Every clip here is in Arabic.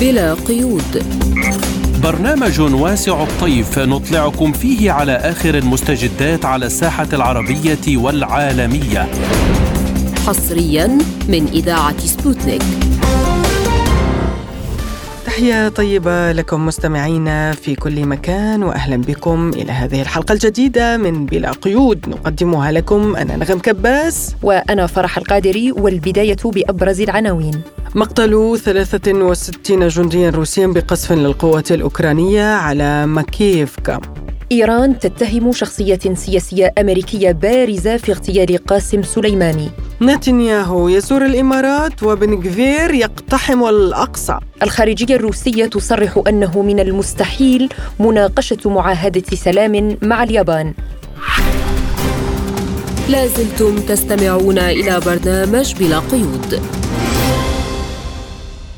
بلا قيود. برنامج واسع الطيف نطلعكم فيه على آخر المستجدات على الساحة العربية والعالمية. حصريا من إذاعة سبوتنيك. تحية طيبة لكم مستمعينا في كل مكان وأهلا بكم إلى هذه الحلقة الجديدة من بلا قيود. نقدمها لكم أنا نغم كباس. وأنا فرح القادري والبداية بأبرز العناوين. مقتل 63 جنديا روسيا بقصف للقوات الأوكرانية على ماكيفكا إيران تتهم شخصية سياسية أمريكية بارزة في اغتيال قاسم سليماني. نتنياهو يزور الإمارات وبن غفير يقتحم الأقصى. الخارجية الروسية تصرح أنه من المستحيل مناقشة معاهدة سلام مع اليابان. لازلتم تستمعون إلى برنامج بلا قيود.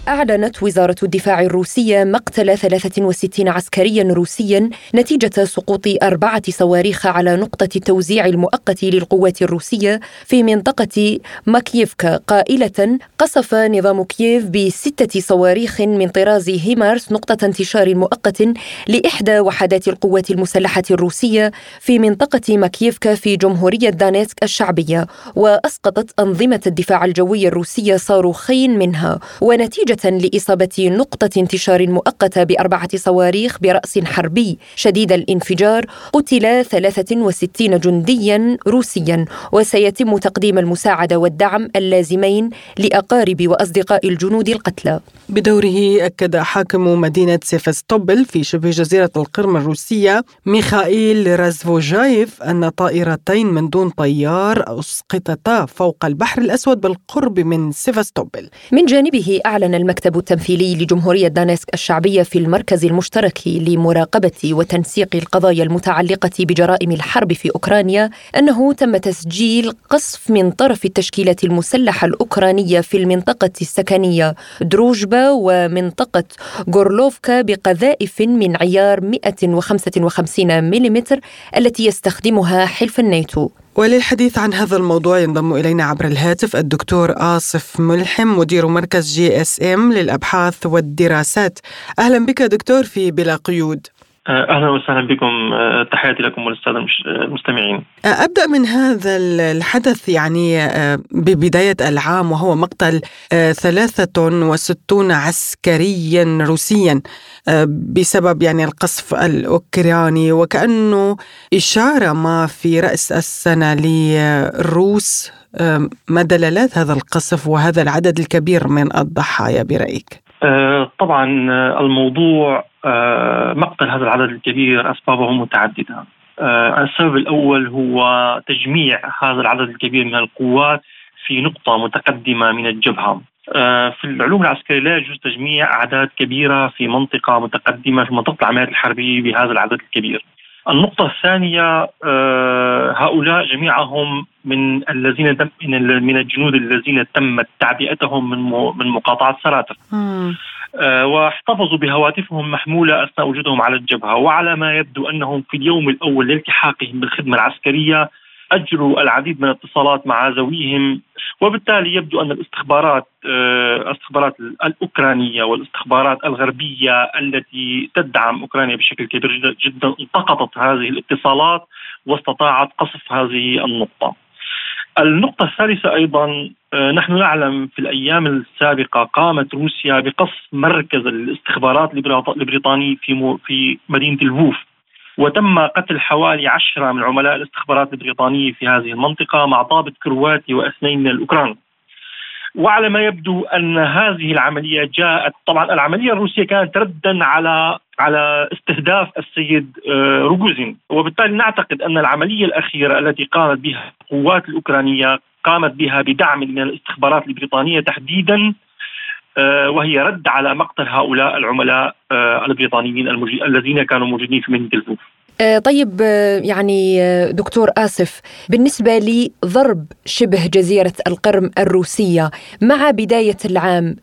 أعلنت وزارة الدفاع الروسية مقتل 63 عسكريا روسيا نتيجة سقوط أربعة صواريخ على نقطة التوزيع المؤقت للقوات الروسية في منطقة ماكييفكا قائلة قصف نظام كييف بستة صواريخ من طراز هيمارس نقطة انتشار مؤقت لإحدى وحدات القوات المسلحة الروسية في منطقة ماكييفكا في جمهورية دانيتسك الشعبية. وأسقطت أنظمة الدفاع الجوي الروسية صاروخين منها. ونتيجة لإصابة نقطة انتشار مؤقتة بأربعة صواريخ برأس حربي. شديد الانفجار قتل 63 جنديا روسيا وسيتم تقديم المساعدة والدعم اللازمين لأقارب وأصدقاء الجنود القتلى. بدوره أكد حاكم مدينة سيفستوبل في شبه جزيرة القرم الروسية ميخائيل رازفوجايف أن طائرتين من دون طيار أسقطتا فوق البحر الأسود بالقرب من سيفستوبل من جانبه أعلن المكتب التمثيلي لجمهورية دانسك الشعبية في المركز المشترك لمراقبة وتنسيق القضايا المتعلقة بجرائم الحرب في أوكرانيا أنه تم تسجيل قصف من طرف التشكيلة المسلحة الأوكرانية في المنطقة السكنية دروجبا ومنطقة غورلوفكا بقذائف من عيار 155 ملم التي يستخدمها حلف الناتو. وللحديث عن هذا الموضوع ينضم إلينا عبر الهاتف الدكتور آصف ملحم مدير مركز جي إس إم للأبحاث والدراسات. أهلا بك دكتور في بلا قيود. أهلا وسهلا بكم تحياتي لكم وللساده المستمعين. أبدأ من هذا الحدث يعني ببداية العام وهو مقتل 63 عسكريا روسيا بسبب يعني القصف الأوكراني وكأنه إشارة ما في رأس السنة للروس ما دلالات هذا القصف وهذا العدد الكبير من الضحايا برأيك؟ طبعا الموضوع مقتل هذا العدد الكبير اسبابه متعدده. السبب الأول هو تجميع هذا العدد الكبير من القوات في نقطة متقدمة من الجبهة. في العلوم العسكرية لا يجوز تجميع أعداد كبيرة في منطقة متقدمة في منطقة العمليات الحربية بهذا العدد الكبير. النقطة الثانية هؤلاء جميعهم من الذين من الجنود الذين تمت تعبئتهم من من مقاطعة سراتر. واحتفظوا بهواتفهم محمولة أثناء وجودهم على الجبهة. وعلى ما يبدو أنهم في اليوم الأول لالتحاقهم بالخدمة العسكرية أجروا العديد من الاتصالات مع ذويهم. وبالتالي يبدو أن الاستخبارات الاستخبارات الأوكرانية والاستخبارات الغربية التي تدعم أوكرانيا بشكل كبير جدا التقطت هذه الاتصالات واستطاعت قصف هذه النقطة. النقطة الثالثة أيضا نحن نعلم في الأيام السابقة قامت روسيا بقصف مركز الاستخبارات البريطاني في في مدينة الفوف وتم قتل حوالي عشرة من عملاء الاستخبارات البريطانية في هذه المنطقة مع ضابط كرواتي واثنين من الأوكران. وعلى ما يبدو أن هذه العملية جاءت طبعا العملية الروسية كانت ردا على على استهداف السيد روجوزين وبالتالي نعتقد أن العملية الأخيرة التي قامت بها القوات الأوكرانية قامت بها بدعم من الاستخبارات البريطانية تحديدا وهي رد على مقتل هؤلاء العملاء البريطانيين الذين كانوا موجودين في الفوف طيب يعني دكتور آسف بالنسبة لضرب شبه جزيرة القرم الروسية مع بداية العام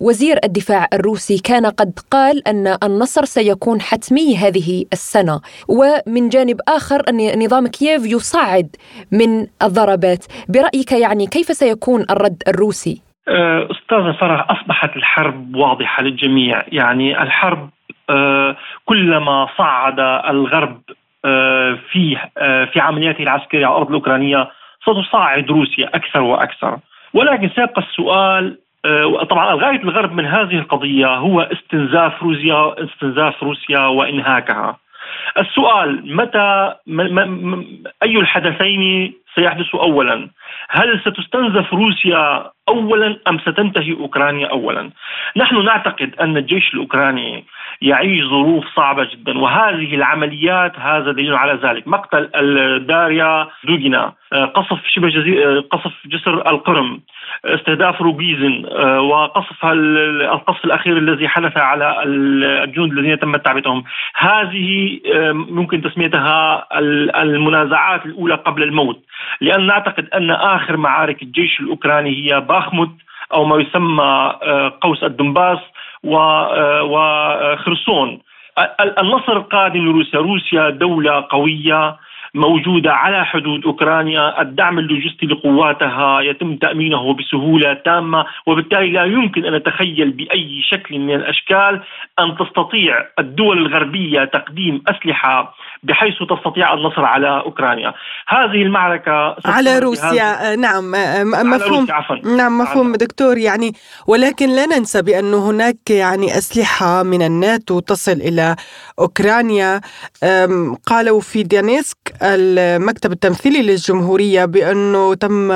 وزير الدفاع الروسي كان قد قال أن النصر سيكون حتمي هذه السنة ومن جانب آخر أن نظام كييف يصعد من الضربات برأيك يعني كيف سيكون الرد الروسي؟ أستاذ فرح أصبحت الحرب واضحة للجميع، يعني الحرب كلما صعد الغرب في في عملياته العسكرية على الأرض الأوكرانية ستصعد روسيا أكثر وأكثر، ولكن سيبقى السؤال طبعا غاية الغرب من هذه القضية هو استنزاف روسيا استنزاف روسيا وإنهاكها. السؤال متى أي الحدثين سيحدث اولا؟ هل ستستنزف روسيا اولا أم ستنتهي أوكرانيا اولا؟ نحن نعتقد أن الجيش الأوكراني يعيش ظروف صعبة جدا وهذه العمليات هذا دليل على ذلك، مقتل داريا دوغينا، قصف شبه جزيره قصف جسر القرم، استهداف روبيزن وقصف القصف الأخير الذي حدث على الجنود الذين تم تعبئتهم، هذه ممكن تسميتها المنازعات الأولى قبل الموت، لأن نعتقد أن آخر معارك الجيش الأوكراني هي باخمت أو ما يسمى آه، قوس الدنباس آه، وخرسون النصر القادم لروسيا روسيا دولة قوية موجودة على حدود أوكرانيا. الدعم اللوجستي لقواتها يتم تأمينه بسهولة تامة وبالتالي لا يمكن أن نتخيل بأي شكل من الأشكال أن تستطيع الدول الغربية تقديم أسلحة بحيث تستطيع النصر على أوكرانيا. هذه المعركة على روسيا. نعم. مفهوم. روسيا. نعم مفهوم عفوا. دكتور. يعني ولكن لا ننسى بانه هناك يعني أسلحة من الناتو تصل إلى أوكرانيا. قالوا في ديانيسك المكتب التمثيلي للجمهورية بأنه تم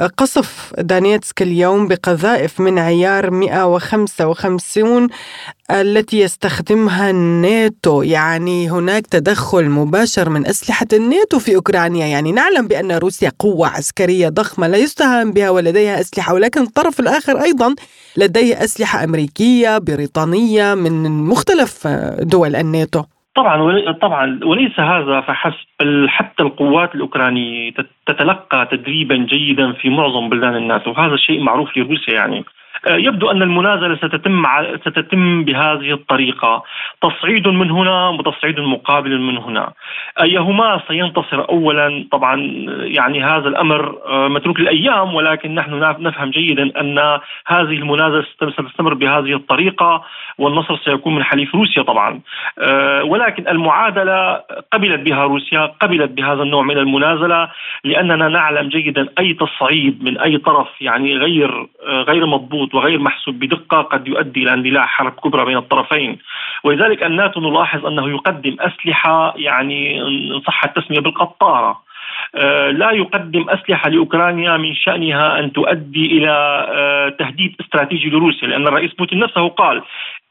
قصف دانيتسك اليوم بقذائف من عيار 155 التي يستخدمها الناتو. يعني هناك تدخل مباشر من أسلحة الناتو في أوكرانيا. يعني نعلم بأن روسيا قوة عسكرية ضخمة لا يستهان بها ولديها أسلحة ولكن الطرف الآخر أيضا لديه أسلحة أمريكية بريطانية من مختلف دول الناتو. طبعا طبعا وليس هذا فحسب حتى القوات الأوكرانية تتلقى تدريبا جيدا في معظم بلدان الناتو. وهذا شيء معروف لروسيا يعني. يبدو أن المنازلة ستتم ستتم بهذه الطريقة. تصعيد من هنا وتصعيد مقابل من هنا. أيهما سينتصر اولا؟ طبعا يعني هذا الأمر آه، متروك للأيام ولكن نحن نفهم جيدا أن هذه المنازلة ستستمر بهذه الطريقة والنصر سيكون من حليف روسيا طبعا. آه، ولكن المعادلة قبلت بها روسيا قبلت بهذا النوع من المنازلة لأننا نعلم جيدا أي تصعيد من أي طرف يعني غير غير مضبوط. وغير محسوب بدقة قد يؤدي إلى اندلاع حرب كبرى بين الطرفين. ولذلك الناتو نلاحظ أنه يقدم أسلحة يعني إن صح التسمية بالقطارة. آه، لا يقدم أسلحة لأوكرانيا من شأنها أن تؤدي إلى آه، تهديد استراتيجي لروسيا لأن الرئيس بوتين نفسه قال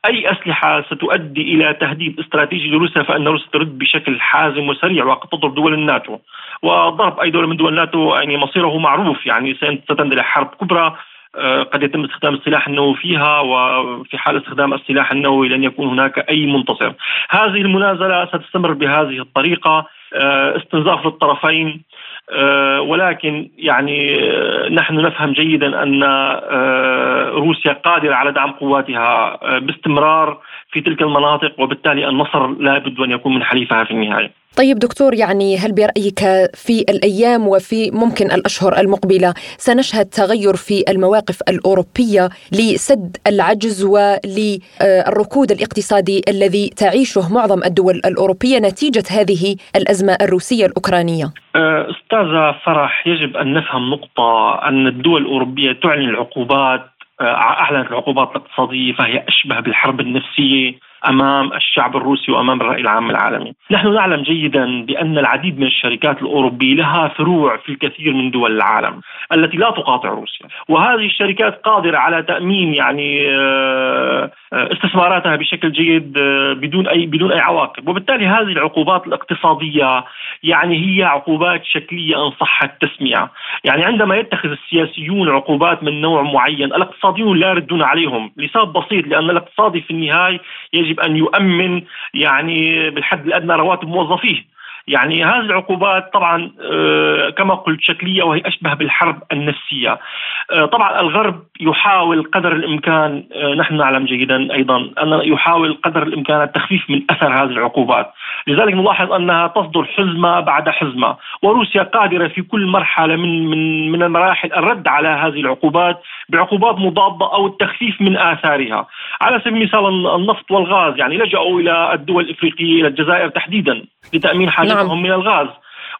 أي أسلحة ستؤدي إلى تهديد استراتيجي لروسيا فإن روسيا ترد بشكل حازم وسريع وقد تضرب دول الناتو. وضرب أي دوله من دول الناتو يعني مصيره معروف يعني ستندلع حرب كبرى قد يتم استخدام السلاح النووي فيها وفي حال استخدام السلاح النووي لن يكون هناك أي منتصر. هذه المنازلة ستستمر بهذه الطريقة آه، استنزاف للطرفين آه، ولكن يعني نحن نفهم جيدا أن روسيا قادرة على دعم قواتها باستمرار في تلك المناطق وبالتالي النصر لا بد أن يكون من حليفها في النهاية. طيب دكتور يعني هل برأيك في الأيام وفي ممكن الأشهر المقبلة سنشهد تغير في المواقف الأوروبية لسد العجز وللركود الاقتصادي الذي تعيشه معظم الدول الأوروبية نتيجة هذه الأزمة الروسية الأوكرانية؟ أه، أستاذة فرح يجب أن نفهم نقطة أن الدول الأوروبية تعلن العقوبات أه، أعلنت العقوبات الاقتصادية فهي أشبه بالحرب النفسية أمام الشعب الروسي وأمام الرأي العام العالمي. نحن نعلم جيدا بأن العديد من الشركات الأوروبية لها فروع في الكثير من دول العالم التي لا تقاطع روسيا، وهذه الشركات قادرة على تأمين يعني آه، آه، استثماراتها بشكل جيد آه، بدون أي بدون أي عواقب، وبالتالي هذه العقوبات الاقتصادية يعني هي عقوبات شكلية أن صح التسمية، يعني عندما يتخذ السياسيون عقوبات من نوع معين، الاقتصاديون لا يردون عليهم. لسبب بسيط لأن الاقتصادي في النهاية يجب يجب أن يؤمن يعني بالحد الأدنى رواتب موظفيه يعني هذه العقوبات طبعا آه، كما قلت شكلية وهي أشبه بالحرب النفسية. آه، طبعا الغرب يحاول قدر الإمكان آه، نحن نعلم جيدا أيضا أن يحاول قدر الإمكان التخفيف من أثر هذه العقوبات، لذلك نلاحظ أنها تصدر حزمة بعد حزمة وروسيا قادرة في كل مرحلة من من من المراحل الرد على هذه العقوبات بعقوبات مضادة أو التخفيف من آثارها على سبيل المثال النفط والغاز يعني لجأوا إلى الدول الإفريقية إلى الجزائر تحديدا لتأمين حاجتهم نعم. من الغاز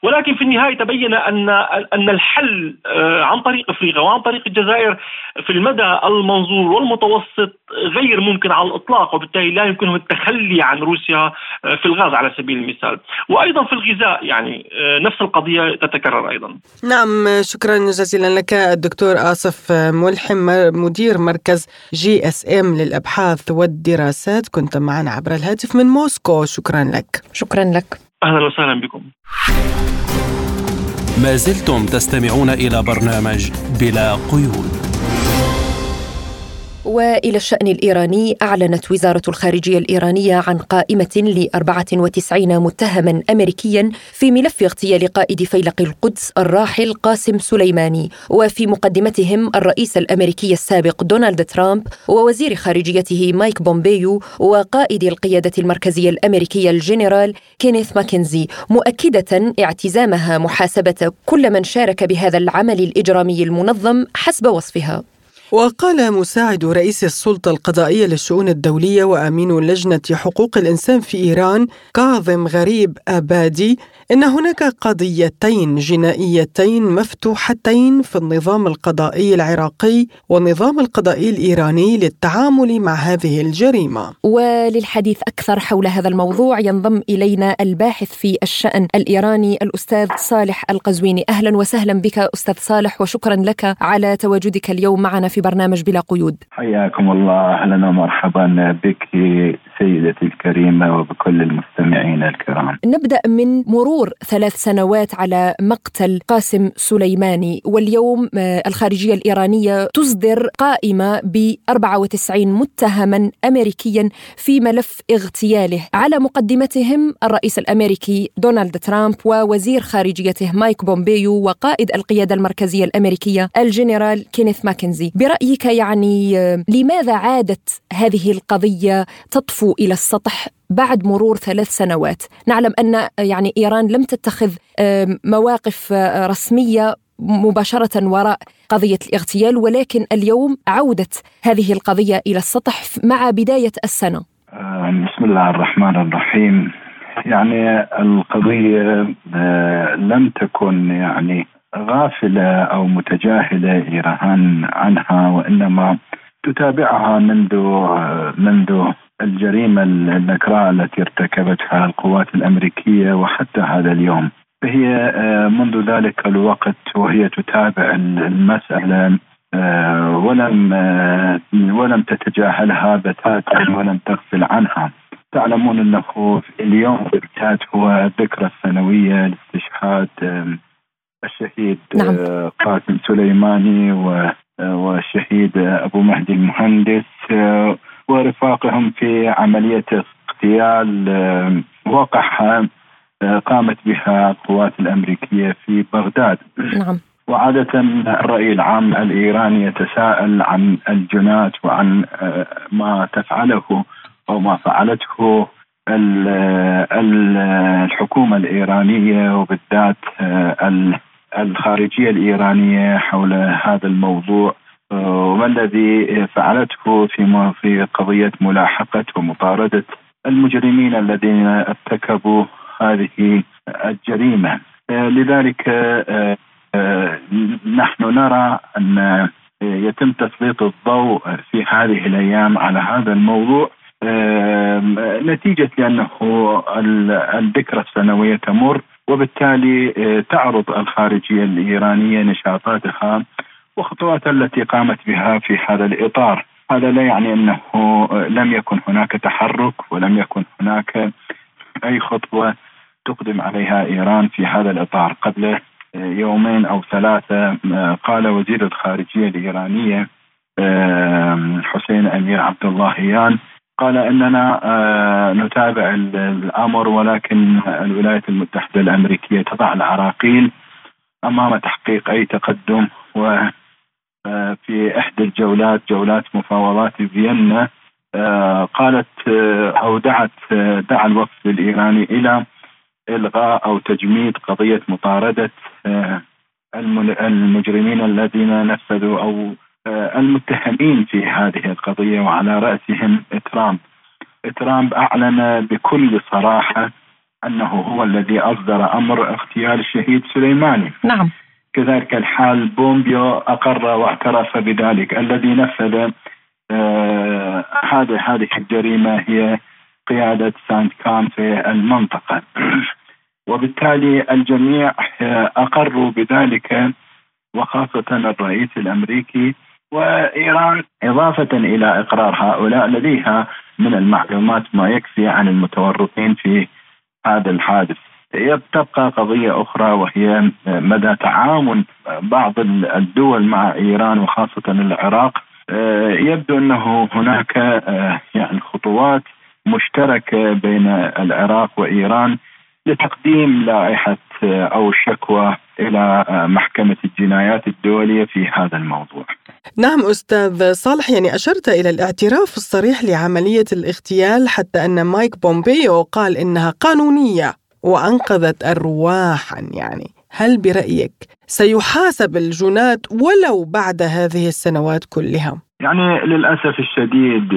ولكن في النهاية تبين أن أن الحل آه، عن طريق إفريقيا وعن طريق الجزائر في المدى المنظور والمتوسط غير ممكن على الإطلاق وبالتالي لا يمكنهم التخلي عن روسيا آه، في الغاز على سبيل المثال. وأيضا في الغذاء يعني آه، نفس القضية تتكرر أيضا. نعم شكرا جزيلا لك الدكتور آصف ملحم مدير مركز جي إس إم للأبحاث والدراسات. كنت معنا عبر الهاتف من موسكو. شكرا لك. شكرا لك. أهلا وسهلا بكم. ما زلتم تستمعون إلى برنامج بلا قيود. وإلى الشأن الإيراني أعلنت وزارة الخارجية الإيرانية عن قائمة ل 94 متهما امريكيا في ملف اغتيال قائد فيلق القدس الراحل قاسم سليماني وفي مقدمتهم الرئيس الأمريكي السابق دونالد ترامب ووزير خارجيته مايك بومبيو وقائد القيادة المركزية الأمريكية الجنرال كينيث ماكنزي مؤكدة اعتزامها محاسبة كل من شارك بهذا العمل الإجرامي المنظم حسب وصفها. وقال مساعد رئيس السلطة القضائية للشؤون الدولية وأمين لجنة حقوق الإنسان في إيران كاظم غريب أبادي إن هناك قضيتين جنائيتين مفتوحتين في النظام القضائي العراقي والنظام القضائي الإيراني للتعامل مع هذه الجريمة. وللحديث أكثر حول هذا الموضوع ينضم إلينا الباحث في الشأن الإيراني الأستاذ صالح القزويني. أهلا وسهلا بك أستاذ صالح وشكرا لك على تواجدك اليوم معنا في برنامج بلا قيود. حياكم الله. أهلا ومرحبا بك سيدتي الكريمة وبكل المستمعين الكرام. نبدأ من مرور ثلاث سنوات على مقتل قاسم سليماني. واليوم آه، الخارجية الإيرانية تصدر قائمة ب 94 متهما أمريكيا في ملف اغتياله. على مقدمتهم الرئيس الأمريكي دونالد ترامب ووزير خارجيته مايك بومبيو وقائد القيادة المركزية الأمريكية الجنرال كينيث ماكنزي. برأيك يعني آه، لماذا عادت هذه القضية تطفو إلى السطح؟ بعد مرور ثلاث سنوات. نعلم أن يعني إيران لم تتخذ مواقف آه، رسمية مباشرة وراء قضية الاغتيال ولكن اليوم عوده هذه القضية إلى السطح مع بداية السنة. بسم الله الرحمن الرحيم. يعني القضية آه، لم تكن يعني غافلة أو متجاهلة إيران عنها وإنما تتابعها منذ آه، منذ الجريمة النكراء التي ارتكبتها القوات الأمريكية وحتى هذا اليوم فهي آه، منذ ذلك الوقت وهي تتابع المسألة آه، ولم آه، ولم تتجاهلها بتاتا ولم تغفل عنها تعلمون أنه اليوم بالذات هو الذكرى السنويه لاستشهاد الشهيد نعم. قاسم سليماني والشهيد أبو مهدي المهندس ورفاقهم في عملية اغتيال آه، وقعها آه، قامت بها القوات الأمريكية في بغداد. نعم. وعادة الرأي العام الإيراني يتساءل عن الجنات وعن آه، ما تفعله أو ما فعلته الحكومة الإيرانية وبالذات الخارجية الإيرانية حول هذا الموضوع. وما الذي فعلته في في قضية ملاحقة ومطاردة المجرمين الذين ارتكبوا هذه الجريمة؟ لذلك نحن نرى أن يتم تسليط الضوء في هذه الأيام على هذا الموضوع. نتيجة لأنه الذكرى السنوية تمر وبالتالي تعرض الخارجية الإيرانية نشاطاتها وخطوات التي قامت بها في هذا الإطار. هذا لا يعني أنه لم يكن هناك تحرك ولم يكن هناك أي خطوة تقدم عليها إيران في هذا الإطار. قبل يومين أو ثلاثة قال وزير الخارجية الإيرانية حسين أمير عبد اللهيان قال إننا نتابع الأمر ولكن الولايات المتحدة الأمريكية تضع العراقيل أمام تحقيق أي تقدم و في إحدى الجولات جولات مفاوضات فيينا قالت أو دعت دعا الوفد الإيراني إلى إلغاء أو تجميد قضية مطاردة المجرمين الذين نفذوا أو المتهمين في هذه القضية وعلى رأسهم ترامب. ترامب أعلن بكل صراحة أنه هو الذي أصدر أمر اغتيال الشهيد سليماني. نعم. كذلك الحال بومبيو أقر واعترف بذلك. الذي نفذ آه هذه هذه الجريمة هي قيادة سانت كان في المنطقة. وبالتالي الجميع آه، أقروا بذلك وخاصة الرئيس الأمريكي وإيران إضافة إلى إقرار هؤلاء لديها من المعلومات ما يكفي عن المتورطين في هذا الحادث. تبقى قضية أخرى وهي مدى تعاون بعض الدول مع إيران وخاصة العراق. يبدو أنه هناك يعني خطوات مشتركة بين العراق وإيران لتقديم لائحة أو شكوى إلى محكمة الجنايات الدولية في هذا الموضوع. نعم أستاذ صالح يعني أشرت إلى الاعتراف الصريح لعملية الاغتيال حتى أن مايك بومبيو قال إنها قانونية. وأنقذت أرواحا يعني هل برأيك سيحاسب الجنات ولو بعد هذه السنوات كلها؟ يعني للأسف الشديد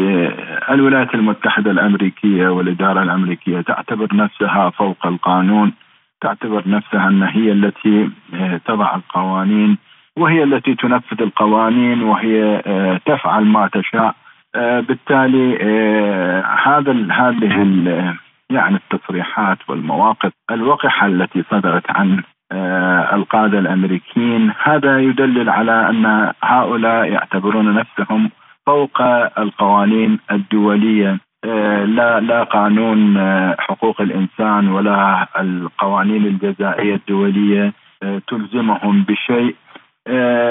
الولايات المتحدة الأمريكية والإدارة الأمريكية تعتبر نفسها فوق القانون تعتبر نفسها أن هي التي تضع القوانين وهي التي تنفذ القوانين وهي تفعل ما تشاء بالتالي هذا هذه يعني التصريحات والمواقف الوقحة التي صدرت عن آه، القادة الأمريكيين هذا يدلل على أن هؤلاء يعتبرون نفسهم فوق القوانين الدولية. آه، لا لا قانون آه، حقوق الإنسان ولا القوانين الجزائية الدولية تلزمهم بشيء.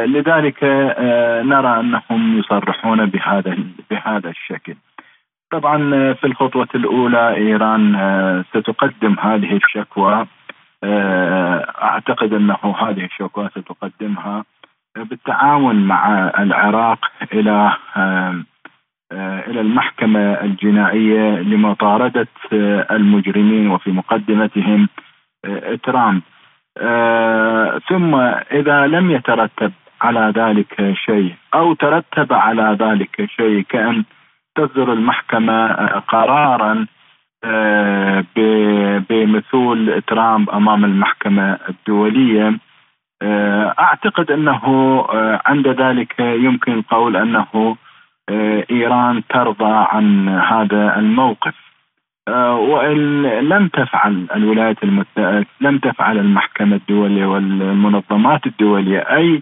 لذلك نرى أنهم يصرحون بهذا بهذا الشكل. طبعا في الخطوة الأولى إيران آه، ستقدم هذه الشكوى آه، أعتقد أنه هذه الشكوى ستقدمها بالتعاون مع العراق إلى آه، إلى المحكمة الجنائية لمطاردة المجرمين وفي مقدمتهم ترامب. ثم إذا لم يترتب على ذلك شيء أو ترتب على ذلك شيء كأن تصدر المحكمة آه، قرارا آه، بمثول ترامب أمام المحكمة الدولية. آه، أعتقد أنه عند ذلك يمكن القول أنه إيران ترضى عن هذا الموقف. وإن لم تفعل الولايات المتحده لم تفعل المحكمة الدولية والمنظمات الدولية أي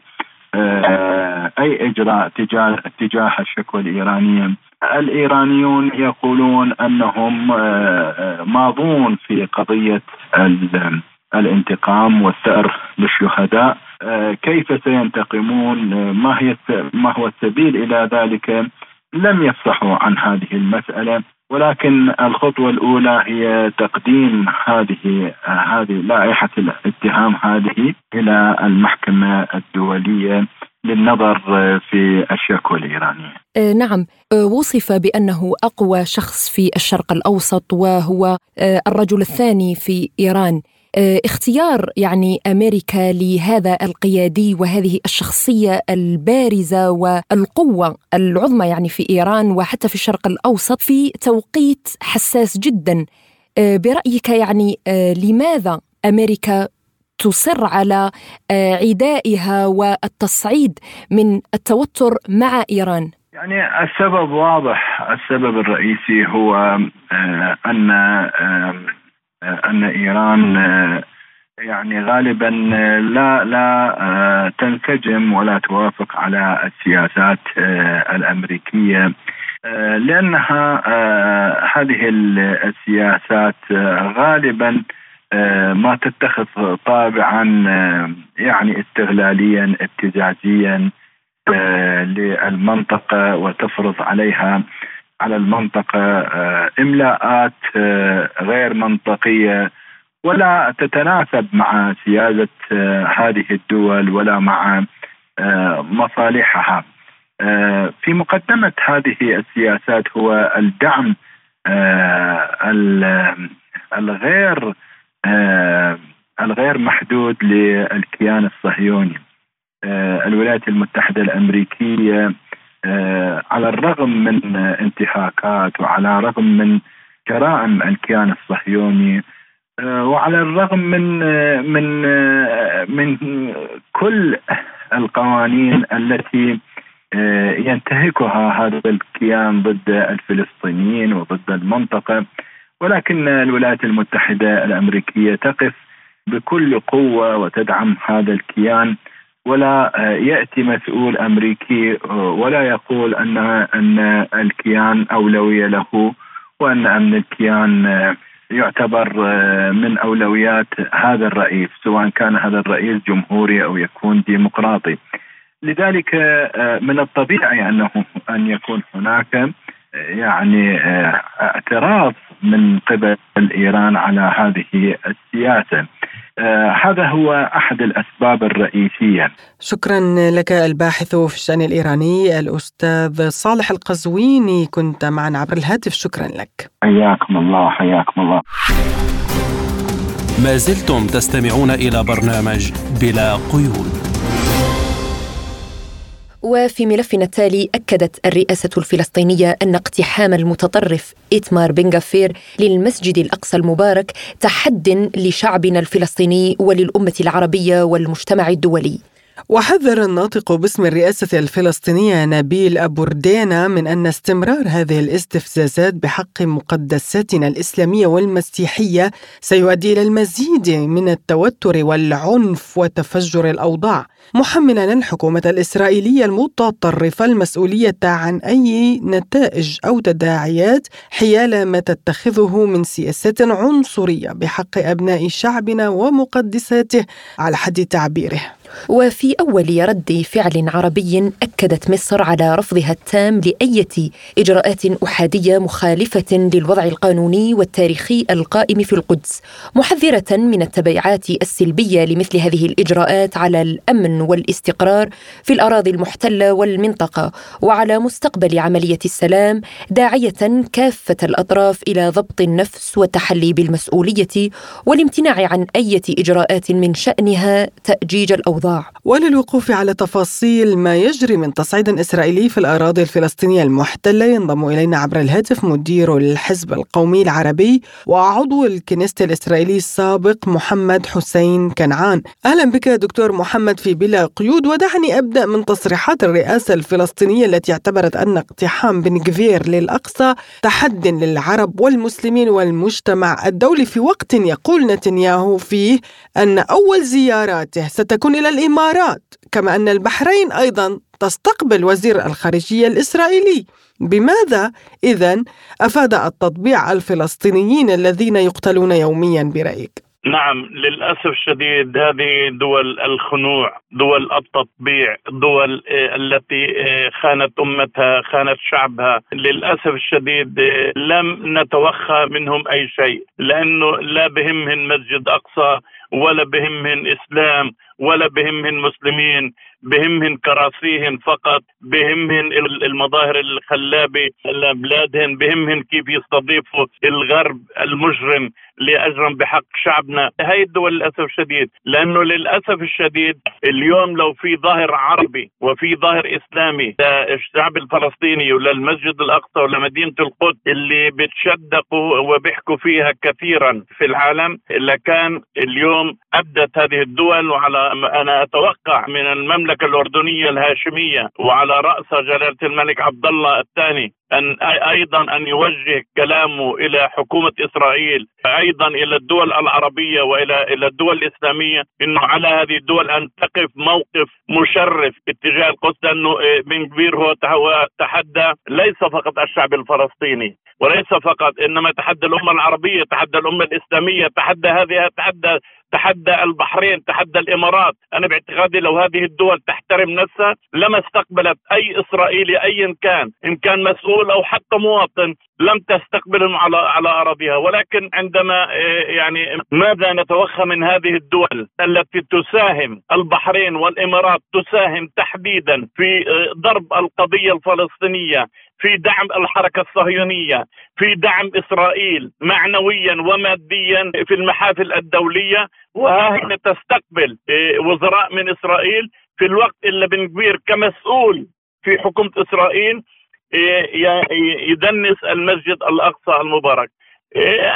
أي إجراء تجاه تجاه الشكوى الإيرانية. الإيرانيون يقولون أنهم آه، آه، ماضون في قضية الانتقام والثأر للشهداء. آه، كيف سينتقمون؟ ما هي ما هو السبيل إلى ذلك؟ لم يفصحوا عن هذه المسألة. ولكن الخطوة الأولى هي تقديم هذه هذه لائحة الاتهام هذه إلى المحكمة الدولية. للنظر في الشكوى الإيرانية آه، نعم. آه، وصف بأنه أقوى شخص في الشرق الأوسط وهو آه، الرجل الثاني في إيران. اختيار يعني أمريكا لهذا القيادي وهذه الشخصية البارزة والقوة العظمى يعني في إيران وحتى في الشرق الأوسط في توقيت حساس جدا. برأيك يعني لماذا أمريكا تصر على آه، عدائها والتصعيد من التوتر مع إيران؟ يعني السبب واضح، السبب الرئيسي هو آه، أن آه، أن إيران يعني غالبا لا لا تنسجم ولا توافق على السياسات الأمريكية لأنها هذه السياسات غالبا ما تتخذ طابعا آه، يعني استغلاليا ابتزازيا آه، للمنطقة وتفرض عليها على المنطقة إملاءات غير منطقية ولا تتناسب مع سيادة هذه الدول ولا مع مصالحها. في مقدمة هذه السياسات هو الدعم الغير الغير محدود للكيان الصهيوني. الولايات المتحدة الأمريكية على الرغم من انتهاكات وعلى الرغم من جرائم الكيان الصهيوني وعلى الرغم من من من كل القوانين التي ينتهكها هذا الكيان ضد الفلسطينيين وضد المنطقة ولكن الولايات المتحدة الأمريكية تقف بكل قوة وتدعم هذا الكيان ولا يأتي مسؤول أمريكي ولا يقول ان أن الكيان أولوية له وأن أمن الكيان يعتبر من أولويات هذا الرئيس سواء كان هذا الرئيس جمهوري أو يكون ديمقراطي. لذلك من الطبيعي انه أن يكون هناك يعني اعتراض من قبل ايران على هذه السياسة. هذا هو أحد الأسباب الرئيسية. شكرا لك الباحث في الشأن الإيراني الأستاذ صالح القزويني كنت معنا عبر الهاتف شكرا لك. حياكم الله حياكم الله. ما زلتم تستمعون إلى برنامج بلا قيود. وفي ملفنا التالي أكدت الرئاسة الفلسطينية أن اقتحام المتطرف إتمار بن غفير للمسجد الأقصى المبارك تحد لشعبنا الفلسطيني وللأمة العربية والمجتمع الدولي. وحذر الناطق باسم الرئاسة الفلسطينية نبيل أبو ردينا من أن استمرار هذه الاستفزازات بحق مقدساتنا الإسلامية والمسيحية سيؤدي إلى المزيد من التوتر والعنف وتفجر الأوضاع. محملا الحكومة الإسرائيلية المتطرفة المسؤولية عن أي نتائج أو تداعيات حيال ما تتخذه من سياسات عنصرية بحق أبناء شعبنا ومقدساته على حد تعبيره. وفي أول رد فعل عربي أكدت مصر على رفضها التام لأية إجراءات أحادية مخالفة للوضع القانوني والتاريخي القائم في القدس محذرة من التبعات السلبية لمثل هذه الإجراءات على الأمن والاستقرار في الأراضي المحتلة والمنطقة وعلى مستقبل عملية السلام داعية كافة الأطراف إلى ضبط النفس والتحلي بالمسؤولية والامتناع عن أي إجراءات من شأنها تأجيج الأوضاع. وللوقوف على تفاصيل ما يجري من تصعيد إسرائيلي في الأراضي الفلسطينية المحتلة ينضم إلينا عبر الهاتف مدير الحزب القومي العربي وعضو الكنيست الإسرائيلي السابق محمد حسين كنعان. أهلا بك دكتور محمد في بلا قيود ودعني أبدأ من تصريحات الرئاسة الفلسطينية التي اعتبرت أن اقتحام بن كفير للأقصى تحد للعرب والمسلمين والمجتمع الدولي في وقت يقول نتنياهو فيه أن أول زياراته ستكون إلى الإمارات كما أن البحرين أيضا تستقبل وزير الخارجية الإسرائيلي. بماذا إذا أفاد التطبيع الفلسطينيين الذين يقتلون يوميا برأيك؟ نعم للأسف الشديد هذه دول الخنوع دول التطبيع دول آه، التي آه، خانت أمتها خانت شعبها. للأسف الشديد آه، لم نتوخى منهم أي شيء لأنه لا بهمهن مسجد أقصى. ولا بهمهن إسلام ولا بهمهن مسلمين بهمهن كراسيهن فقط بهمهن المظاهر الخلابة لبلادهن بهمهن كيف يستضيفوا الغرب المجرم. لاجرم بحق شعبنا. هاي الدول للأسف الشديد لأنه للأسف الشديد اليوم لو في ظاهر عربي وفي ظاهر إسلامي للشعب الفلسطيني وللمسجد الأقصى ولمدينة القدس اللي بتشدقوا وبيحكوا فيها كثيرا في العالم لكان اليوم أبدت هذه الدول وعلى أنا أتوقع من المملكة الأردنية الهاشمية وعلى راسها جلالة الملك عبد الله الثاني ان أيضا أن يوجه كلامه إلى حكومة إسرائيل أيضا إلى الدول العربية والى إلى الدول الإسلامية. إنه على هذه الدول أن تقف موقف مشرف اتجاه القدس لأنه آه، بن كبير هو تحدى ليس فقط الشعب الفلسطيني وليس فقط إنما تحدى الأمة العربية تحدى الأمة الإسلامية تحدى هذه تحدى تحدى البحرين تحدى الإمارات. أنا باعتقادي لو هذه الدول تحترم نفسها لما استقبلت أي إسرائيلي ايا كان إن كان مسؤول أو حتى مواطن لم تستقبلهم على على أراضيها. ولكن عندما يعني ماذا نتوخى من هذه الدول التي تساهم البحرين والإمارات تساهم تحديدا في ضرب القضية الفلسطينية في دعم الحركة الصهيونية في دعم إسرائيل معنويا وماديا في المحافل الدولية وها تستقبل وزراء من إسرائيل في الوقت اللي بن كبير كمسؤول في حكومة إسرائيل يدنس المسجد الأقصى المبارك.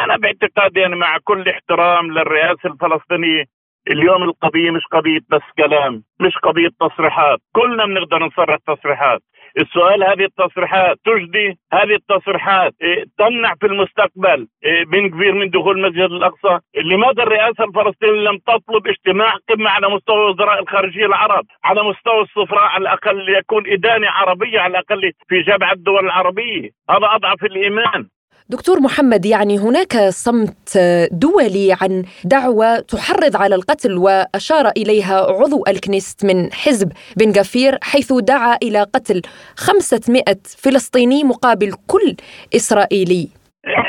أنا باعتقادي يعني مع كل احترام للرئاسة الفلسطينية اليوم القضية مش قضية بس كلام مش قضية تصريحات. كلنا بنقدر نصرح تصريحات. السؤال هذه التصريحات تجدي هذه التصريحات إيه، تمنع في المستقبل إيه، بن كبير من دخول المسجد الأقصى؟ لماذا الرئاسة الفلسطينية لم تطلب اجتماع قمة على مستوى وزراء الخارجية العرب على مستوى السفراء على الأقل يكون إدانة عربية على الأقل في جامعة الدول العربية؟ هذا أضعف الإيمان. دكتور محمد يعني هناك صمت دولي عن دعوة تحرض على القتل وأشار إليها عضو الكنيست من حزب بن غفير حيث دعا إلى قتل 500 فلسطيني مقابل كل إسرائيلي.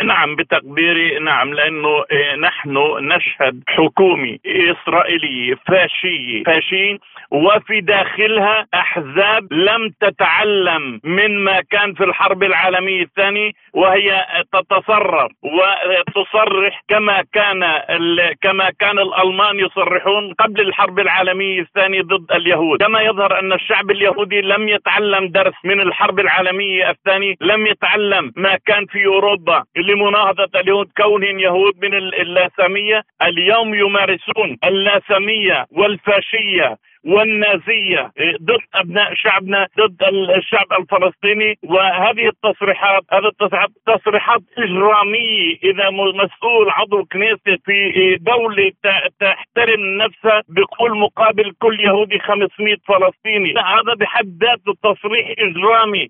نعم بتقديري نعم لأنه نحن نشهد حكومه اسرائيليه فاشيه فاشين وفي داخلها أحزاب لم تتعلم مما كان في الحرب العالمية الثانية وهي تتصرف وتصرح كما كان كما كان الألمان يصرحون قبل الحرب العالمية الثانية ضد اليهود. كما يظهر أن الشعب اليهودي لم يتعلم درس من الحرب العالمية الثانية لم يتعلم ما كان في أوروبا لمناهضة اليهود كونهم يهود من اللاسامية. اليوم يمارسون اللاسامية والفاشية والنازية ضد أبناء شعبنا ضد الشعب الفلسطيني. وهذه التصريحات هذه التصريحات تصريحات إجرامية. إذا مسؤول عضو كنيسة في دولة تحترم نفسها بقول مقابل كل يهودي 500 فلسطيني. هذا بحد ذاته تصريح إجرامي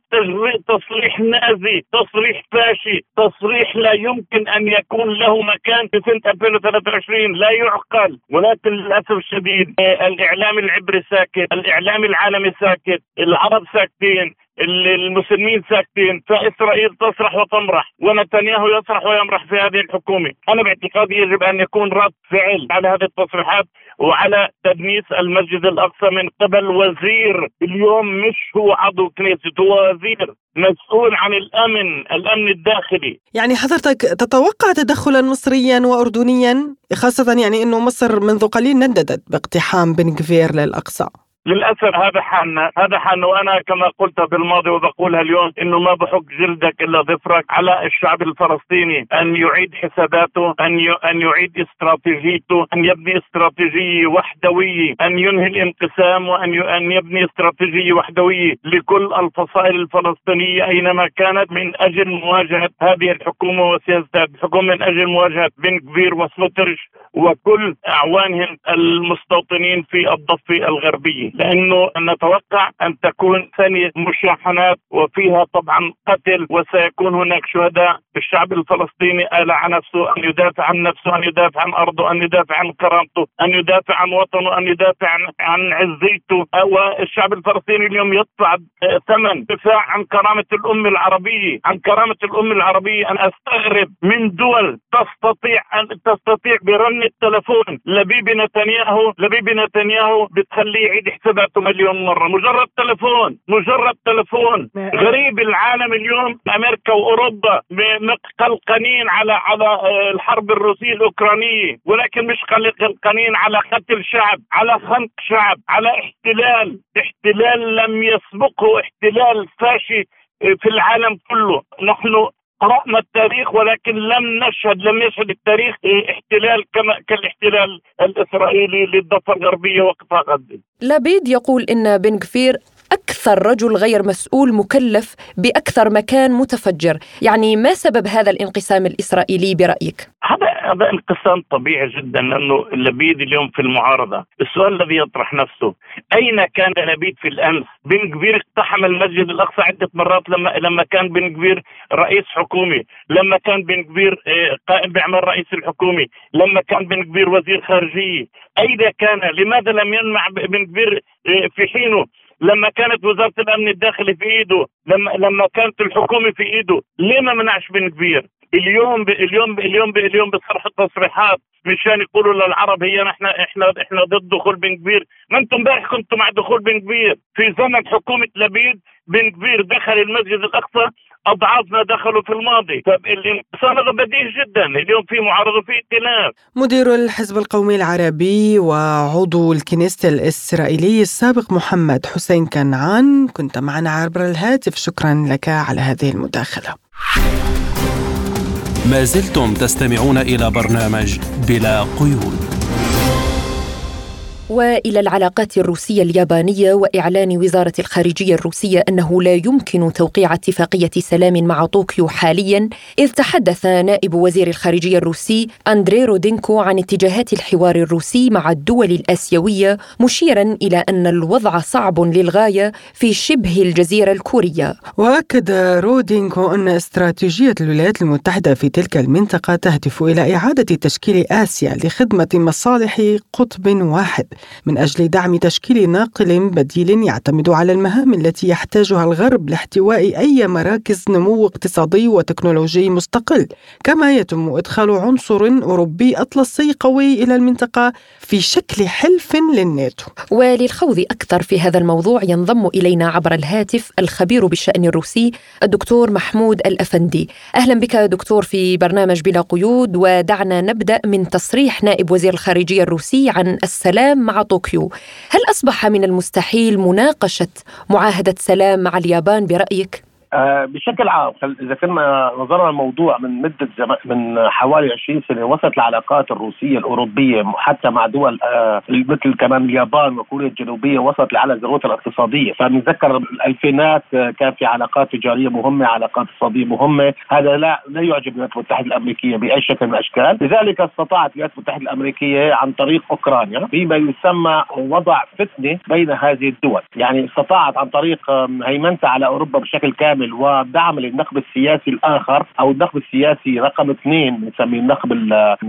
تصريح نازي تصريح فاشي تصريح لا يمكن أن يكون له مكان في سنة 2023 لا يعقل. ولكن للأسف الشديد الإعلام العبري ساكت الإعلام العالمي ساكت العرب ساكتين المسلمين ساكتين فإسرائيل تصرح وتمرح ونتنياهو يصرح ويمرح في هذه الحكومة، أنا باعتقادي يجب أن يكون رد فعل على هذه التصريحات. وعلى تدنيس المسجد الأقصى من قبل وزير اليوم مش هو عضو كنيسة هو وزير مسؤول عن الأمن الأمن الداخلي. يعني حضرتك تتوقع تدخلا مصريا واردنيا؟ خاصة يعني إنه مصر منذ قليل نددت باقتحام بن كفير للأقصى. للأسف هذا حالنا هذا حالنا وأنا كما قلت بالماضي وبقولها اليوم إنه ما بحك جلدك إلا ظفرك على الشعب الفلسطيني. أن يعيد حساباته أن أن يعيد استراتيجيته أن يبني استراتيجيه وحدويه أن ينهي الانقسام وأن أن يبني استراتيجيه وحدويه لكل الفصائل الفلسطينية أينما كانت من أجل مواجهة هذه الحكومة وسياسه الحكومة من أجل مواجهة بن كبير وسلوترش وكل أعوانهم المستوطنين في الضفة الغربية. لأنه نتوقع أن تكون ثانية مشاحنات وفيها طبعا قتل وسيكون هناك شهداء. الشعب الفلسطيني آل على نفسه أن يدافع عن نفسه أن يدافع عن أرضه أن يدافع عن كرامته أن يدافع عن وطنه أن يدافع عن, عن عزيته والشعب الفلسطيني اليوم يدفع ثمن دفاع عن كرامة الأمة العربية. عن كرامة الأمة العربية أن أستغرب من دول تستطيع ان تستطيع برن التلفون. لبيبي نتنياهو لبيبي نتنياهو بتخليه يعيد حساباته مليون مرة. مجرد تلفون مجرد تلفون. غريب العالم اليوم. أمريكا وأوروبا قلقانين على على آه، الحرب الروسية الأوكرانية. ولكن مش قلقانين على قتل شعب على خنق شعب على احتلال. احتلال لم يسبقه احتلال فاشي آه، في العالم كله. نحن قرأنا التاريخ ولكن لم نشهد لم يشهد التاريخ احتلال كما كالاحتلال الإسرائيلي للضفة الغربية وقطاع غزة لابيد يقول إن بن كفير أكثر رجل غير مسؤول مكلف بأكثر مكان متفجر يعني ما سبب هذا الانقسام الإسرائيلي برأيك؟ هذا هذا انقسام طبيعي جدا لأنه لبيد اليوم في المعارضة، السؤال الذي يطرح نفسه أين كان لبيد في الأمس؟ بن كبير اقتحم المسجد الأقصى عدة مرات لما لما كان بن كبير رئيس حكومي، لما كان بن كبير آه، قائم بأعمال رئيس الحكومي، لما كان بن كبير وزير خارجية، أين كان؟ لماذا لم ينمع بن كبير آه، في حينه لما كانت وزارة الأمن الداخلي في إيده لما لما كانت الحكومة في إيده ليه ما منعش بن كبير اليوم. اليوم. اليوم. اليوم بصرح التصريحات مشان يقولوا للعرب هي إحنا إحنا إحنا ضد دخول بن كبير ما أنتم امبارح كنتوا مع دخول بن كبير في زمن حكومة لبيد بن كبير دخل المسجد الأقصى اضعاف ما دخلوا في الماضي. طب الانقسام بديهي جدا. اليوم في معارضة وفي ائتلاف مدير الحزب القومي العربي وعضو الكنيست الإسرائيلي السابق محمد حسين كنعان كنت معنا عبر الهاتف. شكرا لك على هذه المداخلة. ما زلتم تستمعون إلى برنامج بلا قيود. وإلى العلاقات الروسية اليابانية وإعلان وزارة الخارجية الروسية أنه لا يمكن توقيع اتفاقية سلام مع طوكيو حاليا إذ تحدث نائب وزير الخارجية الروسي أندري رودينكو عن اتجاهات الحوار الروسي مع الدول الآسيوية مشيرا إلى أن الوضع صعب للغاية في شبه الجزيرة الكورية. وأكد رودينكو أن استراتيجية الولايات المتحدة في تلك المنطقة تهدف إلى إعادة تشكيل آسيا لخدمة مصالح قطب واحد. من أجل دعم تشكيل ناقل بديل يعتمد على المهام التي يحتاجها الغرب لاحتواء أي مراكز نمو اقتصادي وتكنولوجي مستقل كما يتم إدخال عنصر أوروبي أطلسي قوي إلى المنطقة في شكل حلف للناتو. وللخوض أكثر في هذا الموضوع ينضم إلينا عبر الهاتف الخبير بالشأن الروسي الدكتور محمود الأفندي. أهلا بك دكتور في برنامج بلا قيود ودعنا نبدأ من تصريح نائب وزير الخارجية الروسي عن السلام مع طوكيو هل أصبح من المستحيل مناقشة معاهدة سلام مع اليابان برأيك؟ آه بشكل عام إذا كنا نظرنا الموضوع من مدة زم... من حوالي 20 سنة وصلت العلاقات الروسية الأوروبية حتى مع دول آه مثل كمان اليابان وكوريا الجنوبية وصلت لعلى ذروتها الاقتصادية. فبنتذكر الألفينات آه كان في علاقات تجارية مهمة علاقات اقتصادية مهمة. هذا لا لا يعجب الولايات المتحدة الأمريكية بأي شكل من الأشكال. لذلك استطاعت الولايات المتحدة الأمريكية عن طريق أوكرانيا بما يسمى وضع فتنة بين هذه الدول. يعني استطاعت عن طريق هيمنتها على أوروبا بشكل كامل كامل ودعم للنخب السياسي الآخر أو النخب السياسي رقم اثنين نسميه النخب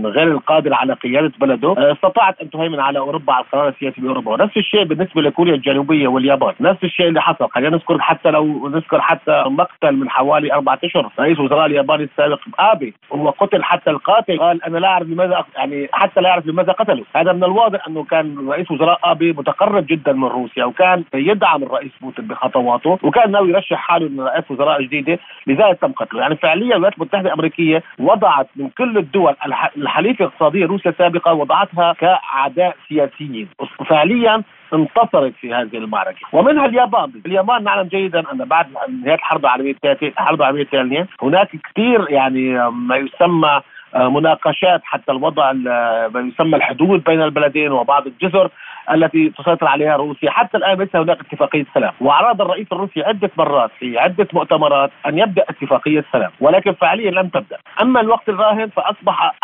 غير القادر على قيادة بلده. آه، استطاعت أن تهيمن على أوروبا على القرار السياسي بأوروبا. ونفس الشيء بالنسبة لكوريا الجنوبية واليابان. نفس الشيء اللي حصل. خلينا نذكر حتى لو نذكر حتى مقتل من حوالي أربعة أشهر. رئيس وزراء اليابان السابق آبي. وهو قتل حتى القاتل. قال أنا لا أعرف لماذا يعني حتى لا أعرف لماذا قتله. هذا من الواضح أنه كان رئيس وزراء آبي متقرب جدا من روسيا وكان يدعم الرئيس بوتين بخطواته وكان ناوي يرشح حاله إنه وزراء جديده لذلك تم قتله يعني فعليا الولايات المتحدة الأمريكية وضعت من كل الدول الحليفه الاقتصادية روسيا السابقة وضعتها كأعداء سياسيين. فعليا انتصرت في هذه المعركة. ومنها اليابان. اليابان نعلم جيدا أن بعد نهاية الحرب العالمية الثالثة الحرب العالمية الثانية هناك كثير يعني ما يسمى آه، مناقشات حتى الوضع ما يسمى الحدود بين البلدين وبعض الجزر. التي تسيطر عليها روسيا. حتى الآن ليس هناك اتفاقية سلام. واراد الرئيس الروسي عدة مرات في عدة مؤتمرات أن يبدأ اتفاقية سلام ولكن فعليا لم تبدأ. أما الوقت الراهن فأصبح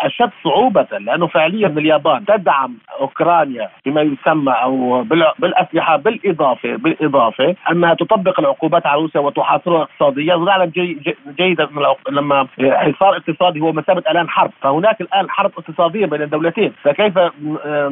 أشد صعوبة لأنه فعليا اليابان تدعم أوكرانيا بما يسمى أو بالأسلحة بالإضافة بالإضافة أنها تطبق العقوبات على روسيا وتحاصرها اقتصاديا. ونعلم جي جي جيدا لما حصار اقتصادي هو مثابه الآن حرب. فهناك الآن حرب اقتصادية بين الدولتين. فكيف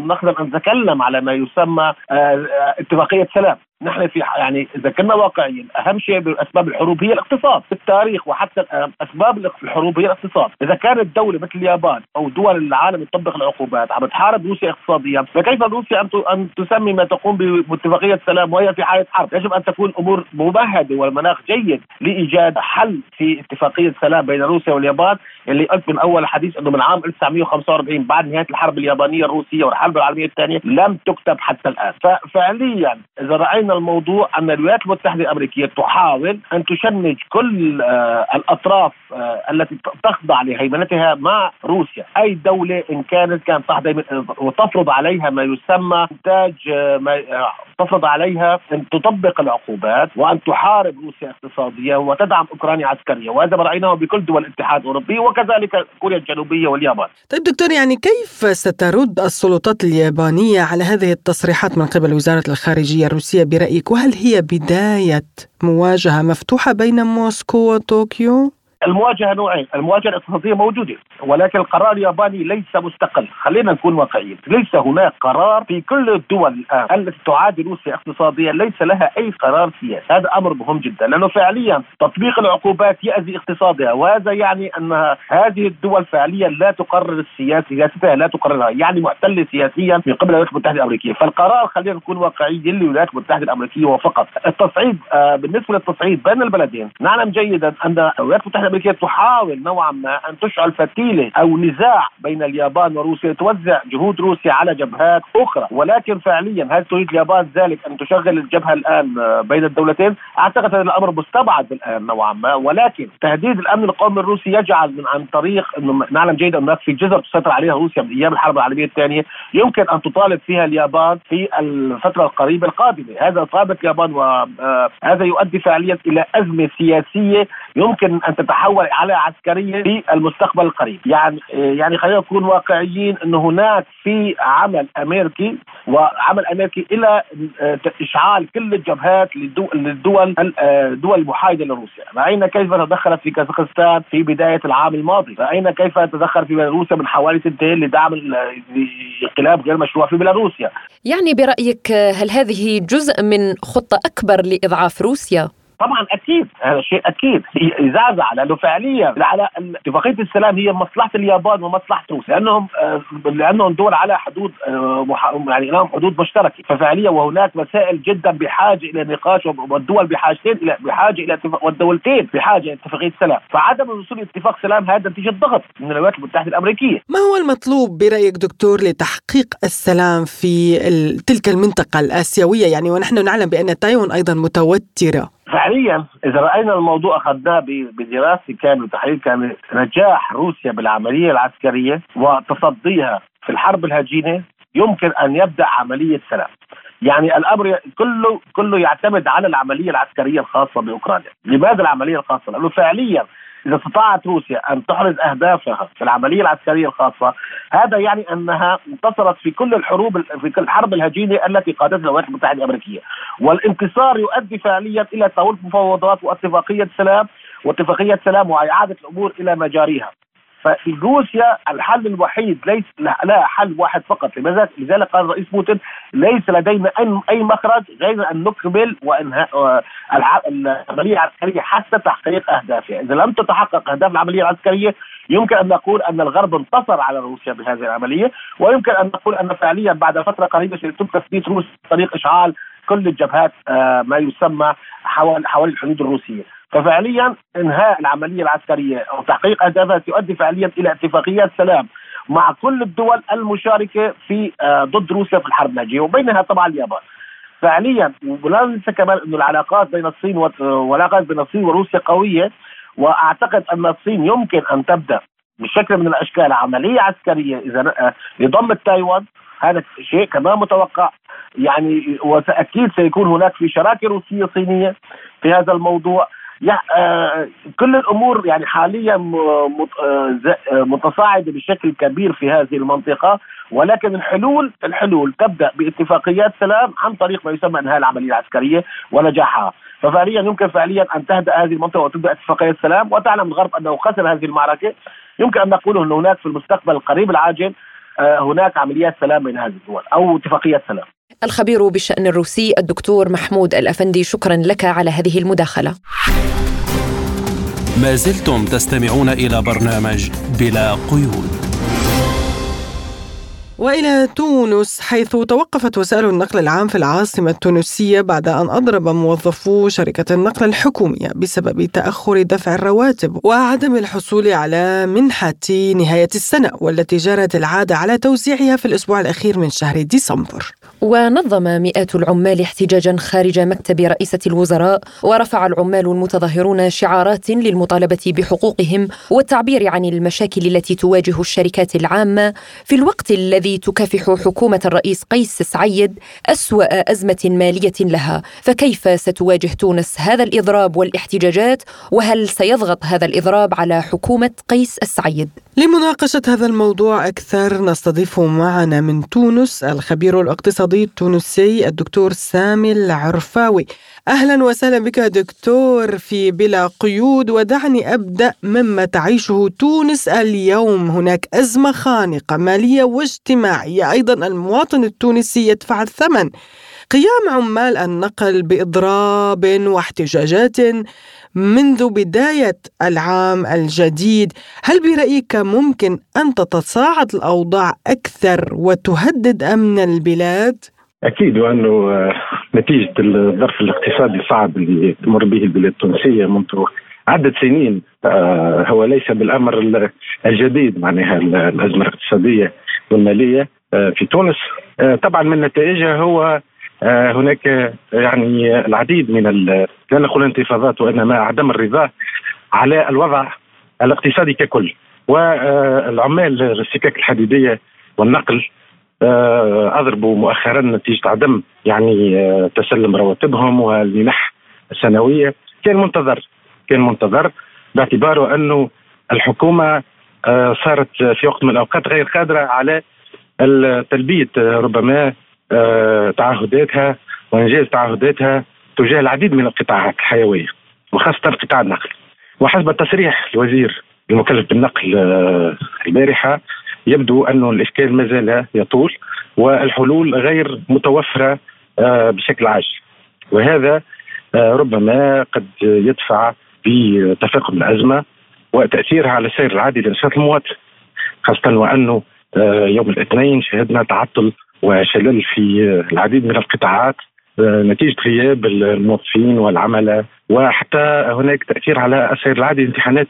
نقدر أن نتكلم نتكلم على ما يسمى آه، آه، اتفاقية سلام. نحن في يعني إذا كنا واقعيين أهم شيء بأسباب الحروب هي الاقتصاد في التاريخ وحتى أسباب الحروب هي الاقتصاد. إذا كانت دولة مثل اليابان أو دول العالم تطبق العقوبات عم تحارب روسيا اقتصاديا فكيف روسيا أن أن تسمي ما تقوم باتفاقيه سلام وهي في حالة حرب؟ يجب أن تكون أمور ممهده والمناخ جيد لإيجاد حل في اتفاقية سلام بين روسيا واليابان اللي قلت من أول الحديث إنه من عام 1945 بعد نهاية الحرب اليابانية الروسية والحرب العالمية الثانية لم تكتب حتى الآن. ففعليا إذا رأينا الموضوع ان الولايات المتحده الأمريكية تحاول أن تشنج كل آه الأطراف آه التي تخضع لهيمنتها مع روسيا، أي دولة إن كانت كانت تحت وتفرض عليها ما يسمى إنتاج آه ما تفرض عليها أن تطبق العقوبات وأن تحارب روسيا اقتصاديا وتدعم أوكرانيا عسكريا، وهذا ما رأيناه بكل دول الاتحاد الأوروبي وكذلك كوريا الجنوبية واليابان. طيب دكتور يعني كيف سترد السلطات اليابانية على هذه التصريحات من قبل وزارة الخارجية الروسية برايك وهل هي بداية مواجهة مفتوحة بين موسكو وطوكيو؟ المواجهة نوعين، المواجهة الاقتصادية موجودة ولكن القرار الياباني ليس مستقل، خلينا نكون واقعيين، ليس هناك قرار في كل الدول الآن التي تعادي روسيا اقتصاديا ليس لها أي قرار سياسي، هذا أمر مهم جدا لأنه فعليا تطبيق العقوبات يأذي اقتصادها وهذا يعني أن هذه الدول فعليا لا تقرر السياسة سياستها لا تقررها، يعني محتله سياسيا من قبل الولايات المتحدة الأمريكية، فالقرار خلينا نكون واقعيين للولايات المتحدة الأمريكية وفقط، التصعيد آه بالنسبة للتصعيد بين البلدين، نعلم جيدا أن الولايات المتحدة الأمريكية تحاول نوعا ما أن تشعل فتيلة أو نزاع بين اليابان وروسيا توزع جهود روسيا على جبهات أخرى. ولكن فعليا هل تريد اليابان ذلك أن تشغل الجبهة الآن بين الدولتين؟ أعتقد هذا الأمر مستبعد الآن نوعا ما. ولكن تهديد الأمن القومي الروسي يجعل من عن طريق انه نعلم جيدا أن في جزر تسيطر عليها روسيا من أيام الحرب العالمية الثانية. يمكن أن تطالب فيها اليابان في الفترة القريبة القادمة، هذا طالبت اليابان وهذا يؤدي فعليا إلى أزمة سياسية يمكن أن تتحول على عسكرية في المستقبل القريب، يعني يعني خلينا نكون واقعيين انه هناك في عمل أمريكي وعمل أمريكي إلى إشعال كل الجبهات للدول الدول المحايدة لروسيا، راينا كيف تدخلت في كازاخستان في بداية العام الماضي، راينا كيف تدخل في بيلاروسيا من حوالي سنتين لدعم الانقلاب غير مشروع في بيلاروسيا. يعني برأيك هل هذه جزء من خطة أكبر لإضعاف روسيا؟ طبعا أكيد هذا شيء أكيد. يزعزع لأنه فعليا على اتفاقية السلام هي مصلحة اليابان ومصلحه روسيا لانهم لأنهم دول على حدود يعني لهم حدود مشتركة. ففعليا وهناك مسائل جدا بحاجة إلى نقاش والدول بحاجتين إلى بحاجة إلى والدولتين بحاجة إلى اتفاقية السلام. فعدم الوصول إلى اتفاق سلام هذا نتيجة ضغط من الولايات المتحدة الأمريكية. ما هو المطلوب برأيك دكتور لتحقيق السلام في تلك المنطقة الآسيوية؟ يعني ونحن نعلم بأن تايوان أيضا متوترة. فعليا إذا رأينا الموضوع أخذناه بدراسة كاملة وتحليل كامل نجاح روسيا بالعملية العسكرية وتصديها في الحرب الهجينة يمكن أن يبدأ عملية سلام. يعني الأمر كله كله يعتمد على العملية العسكرية الخاصة بأوكرانيا، لماذا العملية الخاصة؟ لأنه فعليا اذا استطاعت روسيا أن تحرز أهدافها في العملية العسكرية الخاصة. هذا يعني أنها انتصرت في كل الحروب في كل الحرب الهجينة التي قادتها الولايات المتحدة الأمريكية. والانتصار يؤدي فعليا إلى تطور مفاوضات واتفاقية سلام واتفاقية سلام وإعادة الأمور إلى مجاريها. ففي روسيا الحل الوحيد ليس لا حل واحد فقط. لذلك قال الرئيس بوتين ليس لدينا اي مخرج غير أن نكمل وانهاء العملية العسكرية حتى تحقيق أهدافها، إذا لم تتحقق أهداف العملية العسكرية يمكن أن نقول أن الغرب انتصر على روسيا بهذه العملية، ويمكن أن نقول أن فعليا بعد فترة قريبة سيتم تثبيت روسيا طريق إشعال كل الجبهات ما يسمى حوالي الحدود الروسية، ففعليا إنهاء العملية العسكرية أو تحقيق أهدافها سيؤدي فعليا إلى اتفاقيات سلام مع كل الدول المشاركة في ضد روسيا في الحرب الهجيه وبينها طبعا اليابان. فعليا ولا ننسى كمان إنه العلاقات بين الصين والعلاقات بين الصين وروسيا قوية وأعتقد أن الصين يمكن أن تبدأ بشكل من الأشكال عملية عسكرية إذا لضم تايوان هذا شيء كمان متوقع. يعني واكيد سيكون هناك في شراكة روسية صينية في هذا الموضوع. كل الأمور يعني حاليا متصاعدة بشكل كبير في هذه المنطقة ولكن الحلول الحلول تبدأ باتفاقيات سلام عن طريق ما يسمى إنهاء العملية العسكرية ونجاحها. ففعليا يمكن فعليا أن تهدأ هذه المنطقة وتبدأ اتفاقيه سلام وتعلم الغرب أنه خسر هذه المعركة. يمكن أن نقول ان هناك في المستقبل القريب العاجل. هناك عمليات سلام بين هذه الدول أو اتفاقيات سلام. الخبير بالشأن الروسي الدكتور محمود الأفندي شكرا لك على هذه المداخلة. ما زلتم تستمعون إلى برنامج بلا قيود. وإلى تونس حيث توقفت وسائل النقل العام في العاصمة التونسية بعد أن أضرب موظفو شركة النقل الحكومية بسبب تأخر دفع الرواتب وعدم الحصول على منحة نهاية السنة والتي جرت العادة على توزيعها في الأسبوع الأخير من شهر ديسمبر. ونظم مئات العمال احتجاجا خارج مكتب رئيسة الوزراء ورفع العمال المتظاهرون شعارات للمطالبة بحقوقهم والتعبير عن المشاكل التي تواجه الشركات العامة في الوقت الذي تكافح حكومة الرئيس قيس سعيد أسوأ أزمة مالية لها فكيف ستواجه تونس هذا الإضراب والاحتجاجات وهل سيضغط هذا الإضراب على حكومة قيس السعيد؟ لمناقشة هذا الموضوع أكثر نستضيف معنا من تونس الخبير الاقتصادي التونسي الدكتور سامي العرفاوي. أهلا وسهلا بك دكتور في بلا قيود ودعني أبدأ مما تعيشه تونس اليوم. هناك أزمة خانقة مالية واجتماعية. أيضا المواطن التونسي يدفع الثمن. قيام عمال النقل بإضراب واحتجاجات منذ بداية العام الجديد، هل برأيك ممكن أن تتصاعد الأوضاع أكثر وتهدد أمن البلاد؟ أكيد وأنه آه، نتيجة الظرف الاقتصادي الصعب اللي تمر به البلاد التونسية منذ عدة سنين آه، هو ليس بالأمر الجديد معناها الأزمة الاقتصادية والمالية آه، في تونس طبعا من نتائجها هو هناك آه، يعني العديد من لا نقول انتفاضات وإنما عدم الرضا على الوضع الاقتصادي ككل. والعمال السكك الحديدية والنقل آه، أضربوا مؤخرا نتيجة عدم يعني تسلم رواتبهم والمنح السنوية. كان منتظر كان منتظر باعتباره أنه الحكومة صارت في وقت من الأوقات غير قادرة على تلبيه ربما آه، تعهداتها وانجاز تعهداتها تجاه العديد من القطاعات الحيوية وخاصة قطاع النقل. وحسب تصريح الوزير المكلف بالنقل آه، البارحة يبدو أن الإشكال ما زال يطول والحلول غير متوفرة آه، بشكل عاجل. وهذا ربما قد يدفع بتفاقم الأزمة وتأثيرها على سير العادي لنشاط المواطن خاصة وأنه يوم الاثنين شهدنا تعطل وشلل في العديد من القطاعات آه، نتيجة غياب الموظفين والعملاء وحتى هناك تأثير على السير العادي الامتحانات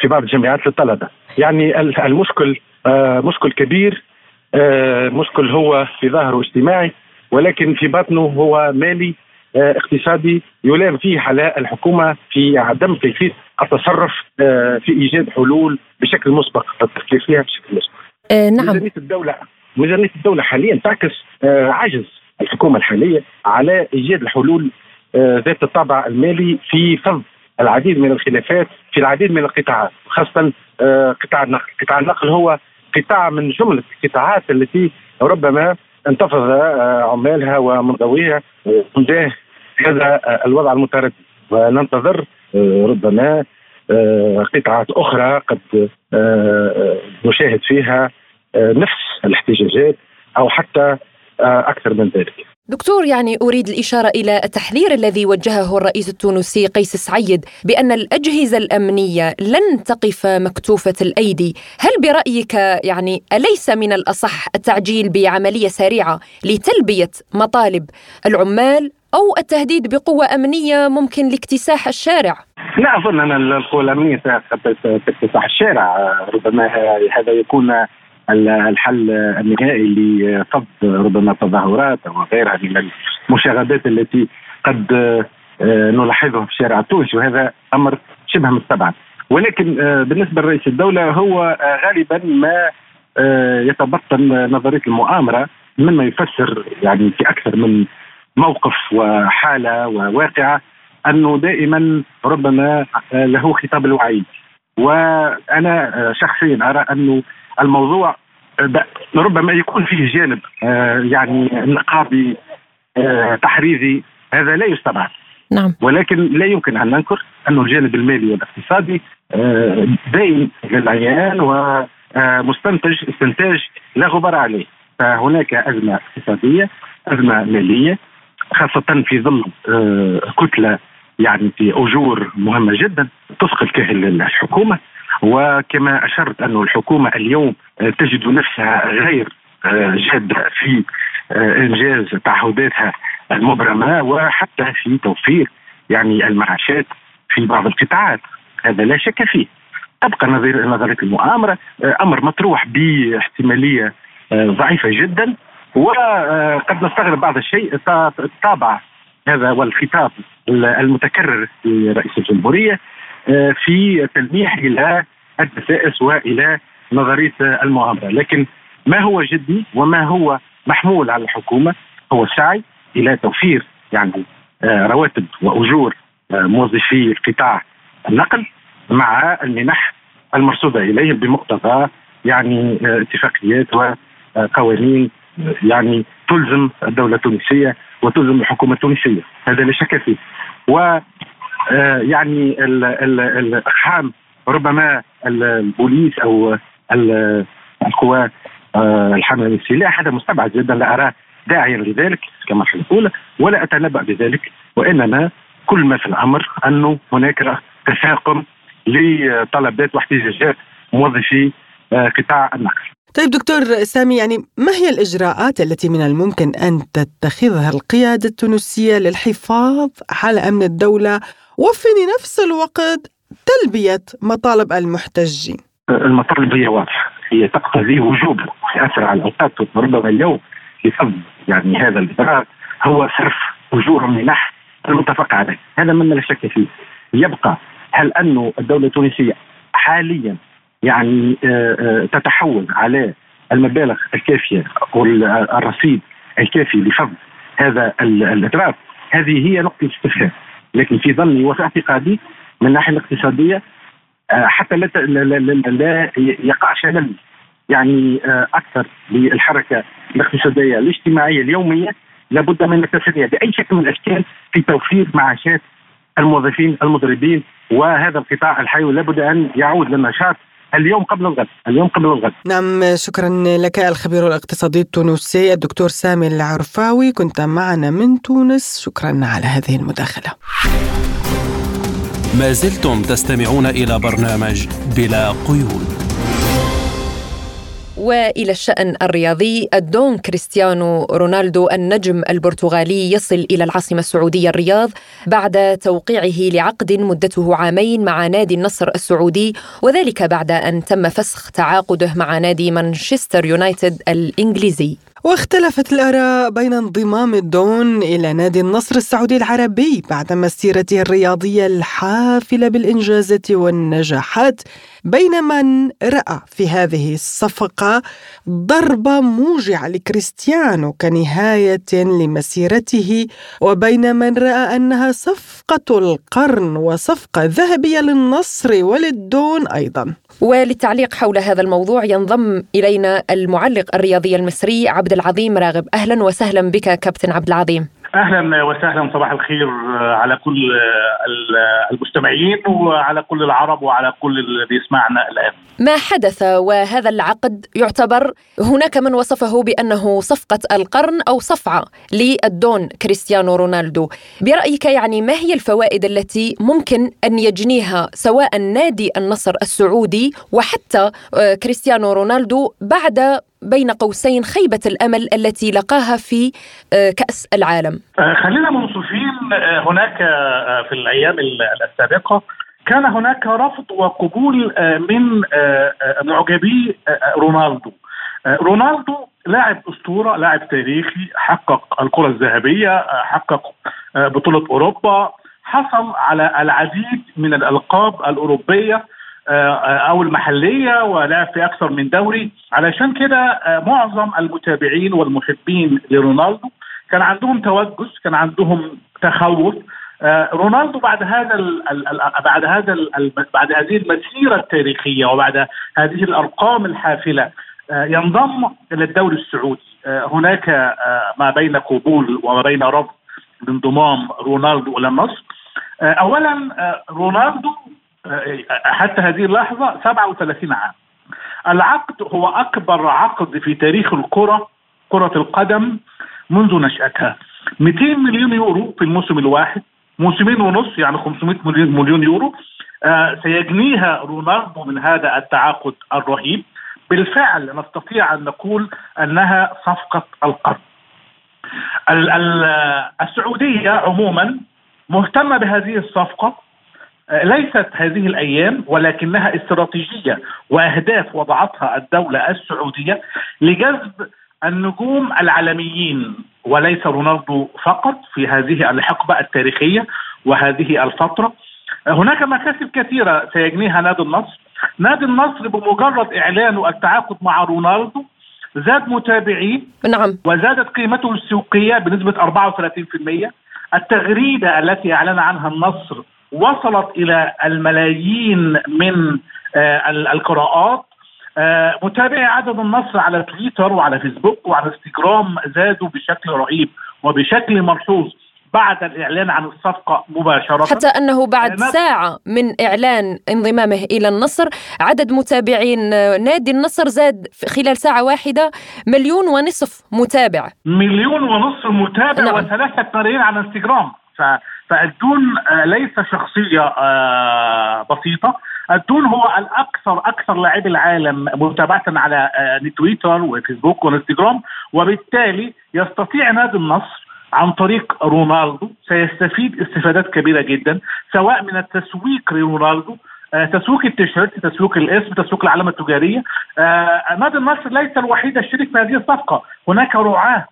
في بعض الجامعات للطلبة يعني المشكل آه، مشكل كبير آه، مشكل هو في ظاهره اجتماعي ولكن في باطنه هو مالي اقتصادي يلام فيه على الحكومة في عدم كيفيه التصرف في إيجاد حلول بشكل مسبق التفكير فيها بشكل مسبق. آه نعم ميزانيه الدولة ميزانيه الدولة حاليا تعكس آه، عجز الحكومة الحالية على إيجاد الحلول آه، ذات الطابع المالي في فض العديد من الخلافات في العديد من القطاعات خاصه آه، قطاع النقل، قطاع النقل هو قطاع من جملة القطاعات التي ربما انتفض عمالها ومنضويها تجاه هذا الوضع المتردد. وننتظر ربما قطاعات أخرى قد نشاهد فيها نفس الاحتجاجات أو حتى آه، أكثر من ذلك. دكتور يعني أريد الإشارة إلى التحذير الذي وجهه الرئيس التونسي قيس سعيد بأن الأجهزة الأمنية لن تقف مكتوفة الأيدي، هل برأيك يعني أليس من الأصح التعجيل بعملية سريعة لتلبية مطالب العمال أو التهديد بقوة أمنية ممكن لاكتساح الشارع؟ لا أظن أن القوى الأمنية تكتسح الشارع، ربما هذا يكون الحل النهائي لفض ربما تظاهرات أو غيرها من المشاغبات التي قد آه، نلاحظها في الشارع التونسي وهذا أمر شبه مستبعد. ولكن آه، بالنسبة لرئيس الدولة هو آه، غالبا ما يتبطن نظرية المؤامرة مما يفسر يعني في أكثر من موقف وحالة وواقعة أنه دائما ربما له خطاب الوعيد. وأنا شخصيا أرى أنه الموضوع ربما يكون فيه جانب آه، يعني نقابي آه، تحريزي هذا لا يستبعد. نعم. ولكن لا يمكن أن ننكر أنه الجانب المالي والاقتصادي آه، باين للعيان ومستنتج استنتاج لا غبار عليه. فهناك أزمة اقتصادية أزمة مالية خاصة في ظل كتلة يعني في أجور مهمة جدا تثقل كاهل الحكومة. وكما أشرت أن الحكومة اليوم تجد نفسها غير آه، جاده في آه، إنجاز تعهداتها المبرمة وحتى في توفير يعني المعاشات في بعض القطاعات. هذا لا شك فيه. تبقى نظرية المؤامرة آه، أمر مطروح باحتمالية ضعيفة جدا. وقد نستغرب بعض الشيء طابع هذا والخطاب المتكرر لرئيس الجمهورية آه، في تلميح إلى الدسائس وإلى نظرية المؤامره، لكن ما هو جدي وما هو محمول على الحكومة؟ هو السعي إلى توفير يعني آه، رواتب وأجور آه، موظفي قطاع النقل مع المنح المرصودة إليه بمقتضى يعني اتفاقيات وقوانين يعني تلزم الدولة التونسية وتلزم الحكومة التونسية. هذا لا شك فيه. و يعني الاقحام ربما البوليس أو القوات الحامله للسلاح هذا مستبعد جدا لا اراه داعيا لذلك كما الاولى ولا أتنبأ بذلك وإنما كل ما في الأمر انه هناك تفاقم لطلبات واحتجاجات موظفي آه، قطاع النقل. طيب دكتور سامي يعني ما هي الإجراءات التي من الممكن أن تتخذها القيادة التونسية للحفاظ على أمن الدولة وفي نفس الوقت تلبية مطالب المحتجين؟ المطالب هي واضحة هي تقتضي وجوب في اسرع الأوقات ربما اليوم لفضل يعني هذا الاجراء هو صرف أجور المنح المتفق عليه. هذا مما لا شك فيه. يبقى هل أن الدولة التونسية حاليا يعني آه، آه، تتحول على المبالغ الكافية والرصيد الكافي لفض هذا الإتراف هذه هي نقطة استفهام. لكن في ظني وفي اعتقادي من الناحية الاقتصادية آه، حتى لا لا يقع شلل يعني أكثر للحركة الاقتصادية الاجتماعية اليومية لابد من التسريع بأي شكل من الأشكال في توفير معاشات الموظفين المضربين وهذا القطاع الحيوي لابد أن يعود للنشاط اليوم قبل الغد اليوم قبل الغد. نعم شكرا لك الخبير الاقتصادي التونسي الدكتور سامي العرفاوي. كنت معنا من تونس. شكرا على هذه المداخلة. ما زلتم تستمعون إلى برنامج بلا قيود. وإلى الشأن الرياضي الدون كريستيانو رونالدو النجم البرتغالي يصل إلى العاصمة السعودية الرياض بعد توقيعه لعقد مدته عامين مع نادي النصر السعودي وذلك بعد أن تم فسخ تعاقده مع نادي مانشستر يونايتد الإنجليزي. واختلفت الآراء بين انضمام الدون إلى نادي النصر السعودي العربي بعد مسيرته الرياضية الحافلة بالإنجازات والنجاحات بين من رأى في هذه الصفقة ضربة موجعة لكريستيانو كنهاية لمسيرته وبين من رأى أنها صفقة القرن وصفقة ذهبية للنصر وللدون أيضا. وللتعليق حول هذا الموضوع ينضم إلينا المعلق الرياضي المصري عبد العظيم راغب. أهلا وسهلا بك كابتن عبد العظيم. أهلا وسهلا صباح الخير على كل المستمعين وعلى كل العرب وعلى كل اللي بيسمعنا الآن. ما حدث وهذا العقد يعتبر هناك من وصفه بأنه صفقة القرن أو صفعة للدون كريستيانو رونالدو، برأيك يعني ما هي الفوائد التي ممكن أن يجنيها سواء نادي النصر السعودي وحتى آه، كريستيانو رونالدو بعد بين قوسين خيبة الأمل التي لقاها في آه، كأس العالم. آه، خلينا منصفين آه، هناك في الأيام السابقة كان هناك رفض وقبول من معجبي رونالدو. رونالدو لاعب أسطورة لاعب تاريخي حقق الكرة الذهبية حقق بطولة أوروبا. حصل على العديد من الألقاب الأوروبية. أو المحلية ولعب في أكثر من دوري. علشان كده آه، معظم المتابعين والمحبين لرونالدو كان عندهم توجس كان عندهم تخوف. آه، رونالدو بعد هذا ال بعد هذا بعد هذه المسيرة التاريخية وبعد هذه الأرقام الحافلة ينضم إلى الدوري السعودي. هناك ما بين قبول وما بين رفض لانضمام رونالدو إلى النصر اولا رونالدو حتى هذه اللحظة 37 عام. العقد هو أكبر عقد في تاريخ الكرة كرة القدم منذ نشأتها. 200 مليون يورو في الموسم الواحد موسمين ونص يعني 500 مليون مليون يورو. آه سيجنيها رونالدو من هذا التعاقد الرهيب. بالفعل نستطيع أن نقول أنها صفقة القرن. السعودية عموما مهتمة بهذه الصفقة. ليست هذه الأيام ولكنها استراتيجية وأهداف وضعتها الدولة السعودية لجذب النجوم العالميين وليس رونالدو فقط في هذه الحقبة التاريخية وهذه الفترة. هناك مكاسب كثيرة سيجنيها نادي النصر. نادي النصر بمجرد إعلانه التعاقد مع رونالدو زاد متابعيه نعم. وزادت قيمته السوقية بنسبة 34% التغريدة التي أعلن عنها النصر وصلت إلى الملايين من القراءات متابعي عدد النصر على تويتر وعلى فيسبوك وعلى انستغرام زادوا بشكل رهيب وبشكل ملحوظ بعد الإعلان عن الصفقة مباشرة حتى أنه بعد ساعة من إعلان انضمامه إلى النصر عدد متابعين نادي النصر زاد خلال ساعة واحدة مليون ونصف متابع مليون ونصف متابع نعم. وثلاثة ملايين على انستغرام. فالدون ليس شخصية بسيطة. الدون هو الأكثر أكثر لاعبي العالم متابعة على تويتر وفيسبوك وإنستغرام وبالتالي يستطيع نادي النصر عن طريق رونالدو. سيستفيد استفادات كبيرة جدا سواء من التسويق لرونالدو تسويق التيشيرت تسويق الاسم تسويق العلامة التجارية. نادي النصر ليس الوحيد الشريك في هذه الصفقة. هناك رعاة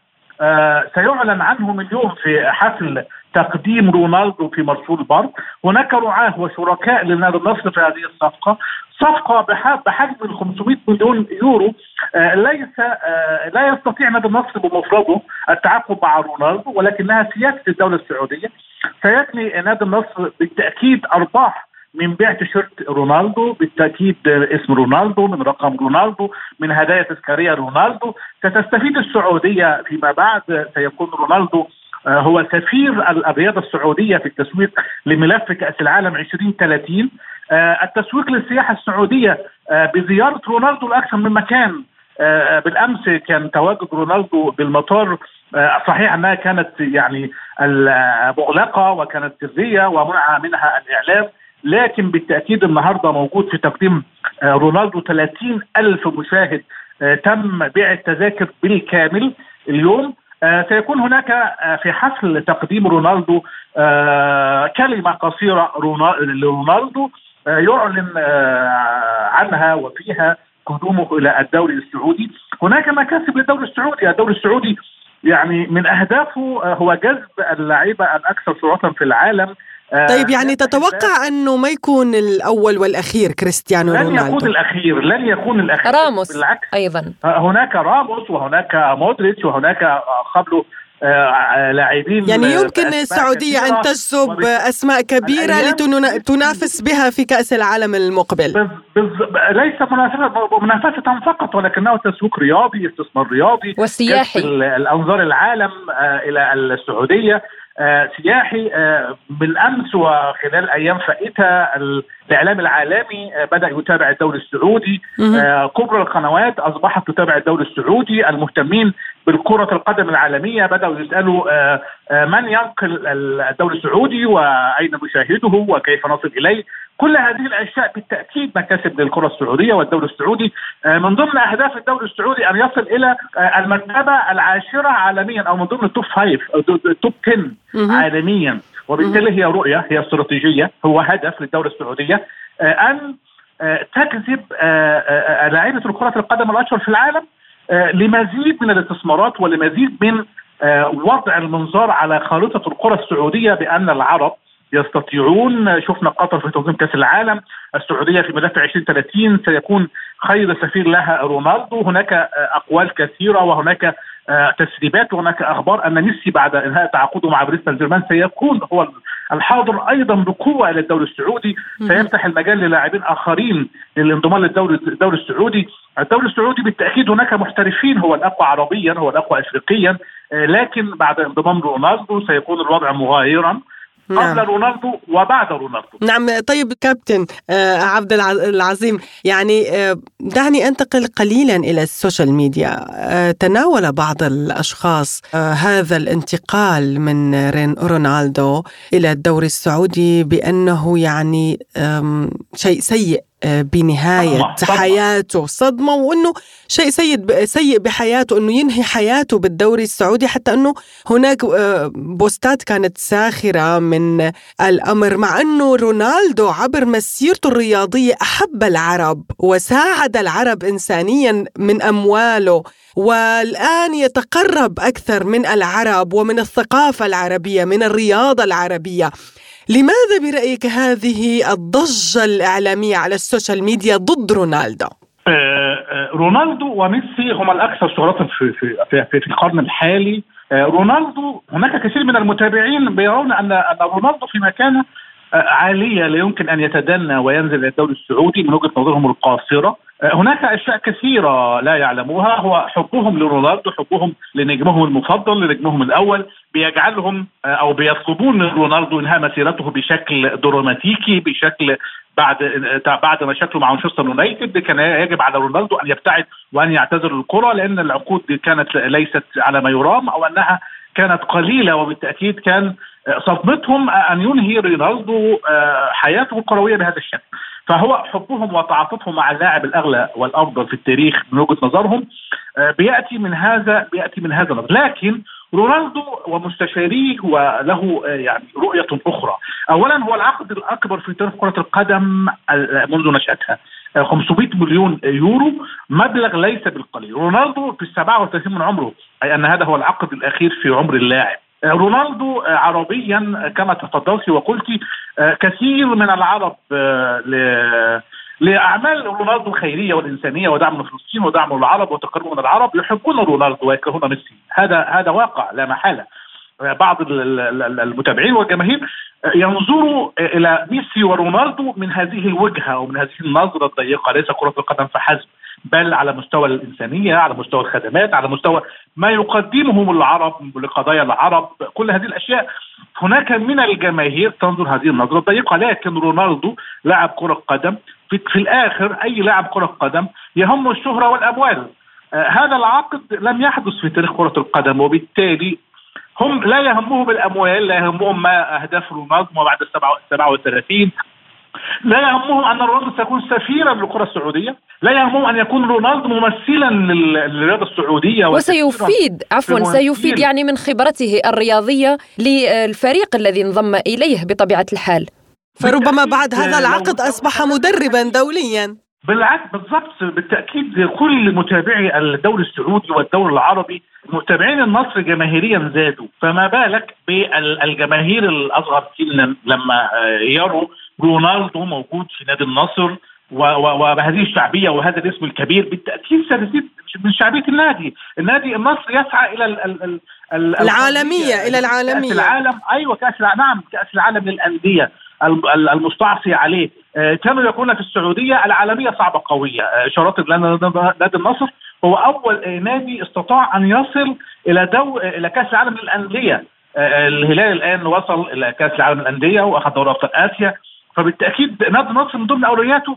سيعلن عنهم اليوم في حفل تقديم رونالدو في مرسول بارك هناك رعاة وشركاء لنادي النصر في هذه الصفقة. صفقة بحجم ال 500 مليون يورو. ليس لا يستطيع نادي النصر بمفرده التعاقد مع رونالدو ولكنها سياسة الدولة السعودية. سيكني نادي النصر بالتأكيد أرباح من بيع تيشيرت رونالدو بالتأكيد اسم رونالدو من رقم رونالدو من هدايا تذكارية رونالدو. ستستفيد السعودية فيما بعد. سيكون رونالدو هو سفير الرياضة السعودية في التسويق لملف كأس العالم 2030 التسويق للسياحة السعودية بزيارة رونالدو لاكثر من مكان. بالأمس كان تواجد رونالدو بالمطار. صحيح أنها كانت يعني مغلقه وكانت سرية ومنع منها الإعلام لكن بالتأكيد النهارده موجود في تقديم رونالدو 30 ألف مشاهد تم بيع التذاكر بالكامل اليوم. سيكون هناك في حفل تقديم رونالدو كلمة قصيرة لرونالدو يعلن عنها وفيها قدومه إلى الدوري السعودي. هناك مكاسب للدوري السعودي. الدوري السعودي يعني من أهدافه هو جذب اللعيبة الأكثر شهره في العالم. طيب يعني تتوقع أنه ما يكون الأول والأخير كريستيانو لن رونالدو؟ يكون الأخير لن يكون الأخير راموس بالعكس. أيضا. هناك راموس وهناك مودريتش وهناك قبله لاعبين يعني يمكن السعودية أن تجذب أسماء كبيرة لتنافس بها في كأس العالم المقبل. بز ليس منافسة فقط ولكنه تسويق رياضي استثمار رياضي وسياحي. الأنظار العالم إلى السعودية. آه سياحي آه بالأمس وخلال أيام فائتة الإعلام العالمي آه بدأ يتابع الدوري السعودي. كبرى القنوات أصبحت تتابع الدوري السعودي. المهتمين بالكرة القدم العالمية بدأوا يسألوا من ينقل الدوري السعودي وأين نشاهده وكيف نصل إليه. كل هذه الأشياء بالتأكيد مكاسب للكرة السعودية والدوري السعودي. من ضمن أهداف الدوري السعودي أن يصل إلى المرتبة العاشرة عالميا أو من ضمن ال top five أو ال top 10 عالميا. وبالتالي هي رؤية هي استراتيجية هو هدف للدوله السعودية. أن تجذب لاعيبه كره القدم الأشهر في العالم لمزيد من الاستثمارات ولمزيد من وضع المنظار على خارطه الكره السعودية بأن العرب يستطيعون شفنا قطر في تنظيم كأس العالم السعودية في ملف 2030 سيكون خير سفير لها رونالدو. هناك أقوال كثيرة وهناك تسريبات وهناك أخبار أن ميسي بعد انهاء تعاقده مع باريس سان جيرمان سيكون هو الحاضر أيضا بقوة إلى الدوري السعودي. سيفتح المجال للاعبين آخرين للانضمام للدوري الدوري السعودي. الدوري السعودي بالتأكيد هناك محترفين هو الأقوى عربيا هو الأقوى افريقيا. لكن بعد انضمام رونالدو سيكون الوضع مغايرا قبل نعم. رونالدو وبعد رونالدو. نعم طيب كابتن آه عبد العظيم يعني آه دعني أنتقل قليلا إلى السوشيال ميديا. آه تناول بعض الأشخاص آه هذا الانتقال من رونالدو إلى الدوري السعودي بأنه يعني شيء سيء. بنهاية صدمة. حياته صدمة وأنه شيء سيء سيء بحياته أنه ينهي حياته بالدوري السعودي حتى أنه هناك بوستات كانت ساخرة من الأمر مع أنه رونالدو عبر مسيرته الرياضية أحب العرب وساعد العرب إنسانيا من أمواله والآن يتقرب أكثر من العرب ومن الثقافة العربية من الرياضة العربية لماذا برأيك هذه الضجة الإعلامية على السوشيال ميديا ضد رونالدو؟ رونالدو وميسي هما الأكثر شهرة في, في, في, في القرن الحالي رونالدو هناك كثير من المتابعين بيرون أن رونالدو في مكانه عالية لا يمكن أن يتدنى وينزل إلى الدوري السعودي من وجهة نظرهم القاصرة. هناك أشياء كثيرة لا يعلموها هو حبهم لرونالدو حبهم لنجمهم المفضل لنجمهم الأول بيجعلهم أو بيطلبون من رونالدو إنهاء مسيرته بشكل دراماتيكي بشكل بعد بعد مشاكله مع مانشستر يونايتد كان يجب على رونالدو أن يبتعد وأن يعتزل الكره لأن العقود كانت ليست على ما يرام أو أنها كانت قليلة وبالتأكيد كان صدمتهم أن ينهي رونالدو حياته الكروية بهذا الشكل. فهو حبهم وتعاطفهم مع اللاعب الأغلى والأفضل في التاريخ من وجهة نظرهم بيأتي من هذا بيأتي من هذا النظر. لكن رونالدو ومستشاريه وله يعني رؤية أخرى. اولا هو العقد الأكبر في تاريخ كرة القدم منذ نشأتها. 500 مليون يورو. مبلغ ليس بالقليل. رونالدو في ال 37 من عمره أي أن هذا هو العقد الأخير في عمر اللاعب. رونالدو عربيا كما تفضلت وقلت كثير من العرب لأعمال رونالدو الخيرية والإنسانية ودعم فلسطين ودعم العرب وتقرب من العرب يحبون رونالدو ويكرهون ميسي. هذا هذا واقع لا محالة. بعض المتابعين والجماهير ينظروا إلى ميسي ورونالدو من هذه الوجهة ومن هذه النظرة الضيقة ليس كرة القدم فحسب. بل على مستوى الإنسانية على مستوى الخدمات على مستوى ما يقدمه العرب لقضايا العرب كل هذه الأشياء. هناك من الجماهير تنظر هذه النظرة الضيقة لكن رونالدو لاعب كرة قدم. في, في الآخر أي لاعب كرة قدم يهم الشهرة والأموال. آه هذا العقد لم يحدث في تاريخ كرة القدم وبالتالي هم لا يهمهم الاموال لا يهمهم ما أهداف رونالدو بعد ال 37 لا يهمهم أن رونالدو سيكون سفيرا للكرة السعودية، لا يهمهم أن يكون رونالدو ممثلا للرياضة السعودية وسيفيد عفوا سيفيد يعني من خبرته الرياضية للفريق الذي انضم إليه بطبيعة الحال. فربما بعد هذا العقد أصبح مدربا دوليا. بالعكس بالضبط بالتأكيد كل متابعي الدوري السعودي والدوري العربي متابعين النصر جماهيريا زادوا فما بالك بالجماهير الأصغر سنا لما يروا رونالدو موجود في نادي النصر وبهذه الشعبية وهذا الاسم الكبير بالتأكيد ستزيد من شعبية النادي، النادي النصر يسعى إلى ال ال ال العالمية إلى العالمية. كأس العالم. أيوه كأس نعم كأس العالم للأندية المستعصي عليه. كانوا يقولون في السعودية العالمية صعبة قوية. اشارات نادي النصر. هو أول نادي استطاع أن يصل إلى دو إلى كأس العالم للأندية. الهلال الآن وصل إلى كأس العالم للأندية وأخذ دوري أبطال آسيا. فبالتأكيد نادي النصر من ضمن أولوياته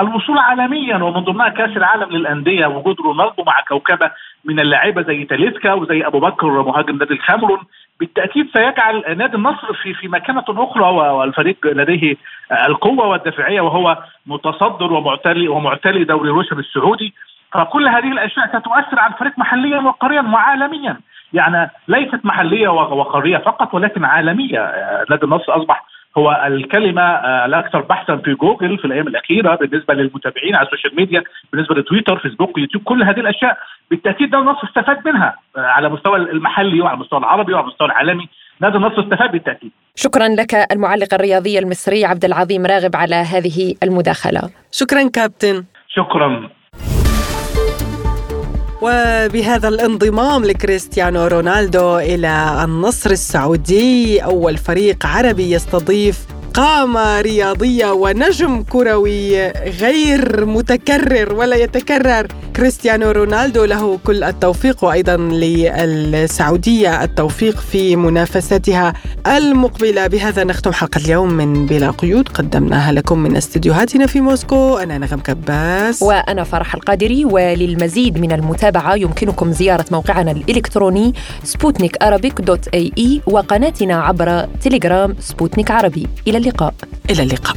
الوصول عالميا ومن ضمنها كأس العالم للأندية وجود رونالدو مع كوكبة من اللاعيبه زي تاليسكا وزي أبو بكر مهاجم نادي الكاميرون بالتأكيد سيجعل نادي النصر في في مكانة أخرى والفريق لديه القوة والدافعيه وهو متصدر ومعتلي ومعتلي دوري روشن السعودي. فكل هذه الأشياء ستؤثر على الفريق محليا وقاريا وعالميا. يعني ليست محلية وقارية فقط ولكن عالمية. نادي النصر أصبح هو الكلمة الأكثر بحثا في جوجل في الأيام الأخيرة بالنسبة للمتابعين على السوشيال ميديا بالنسبة لتويتر فيسبوك يوتيوب كل هذه الأشياء بالتأكيد ده النصر استفاد منها على المستوى المحلي وعلى المستوى العربي وعلى المستوى العالمي نادي النصر استفاد بالتأكيد. شكرا لك المعلق الرياضي المصري عبد العظيم راغب على هذه المداخلة. شكرا كابتن. شكرا. وبهذا الانضمام لكريستيانو رونالدو إلى النصر السعودي أول فريق عربي يستضيف قامة رياضية ونجم كروي غير متكرر ولا يتكرر. كريستيانو رونالدو له كل التوفيق وأيضا للسعودية التوفيق في منافستها المقبلة. بهذا نختم حلقة اليوم من بلا قيود. قدمناها لكم من استديوهاتنا في موسكو. أنا نغم كباس. وأنا فرح القادري. وللمزيد من المتابعة يمكنكم زيارة موقعنا الإلكتروني سبوتنيك دوت إيه إي وقناتنا عبر تليجرام سبوتنيك عربي. إلى اللقاء إلى اللقاء.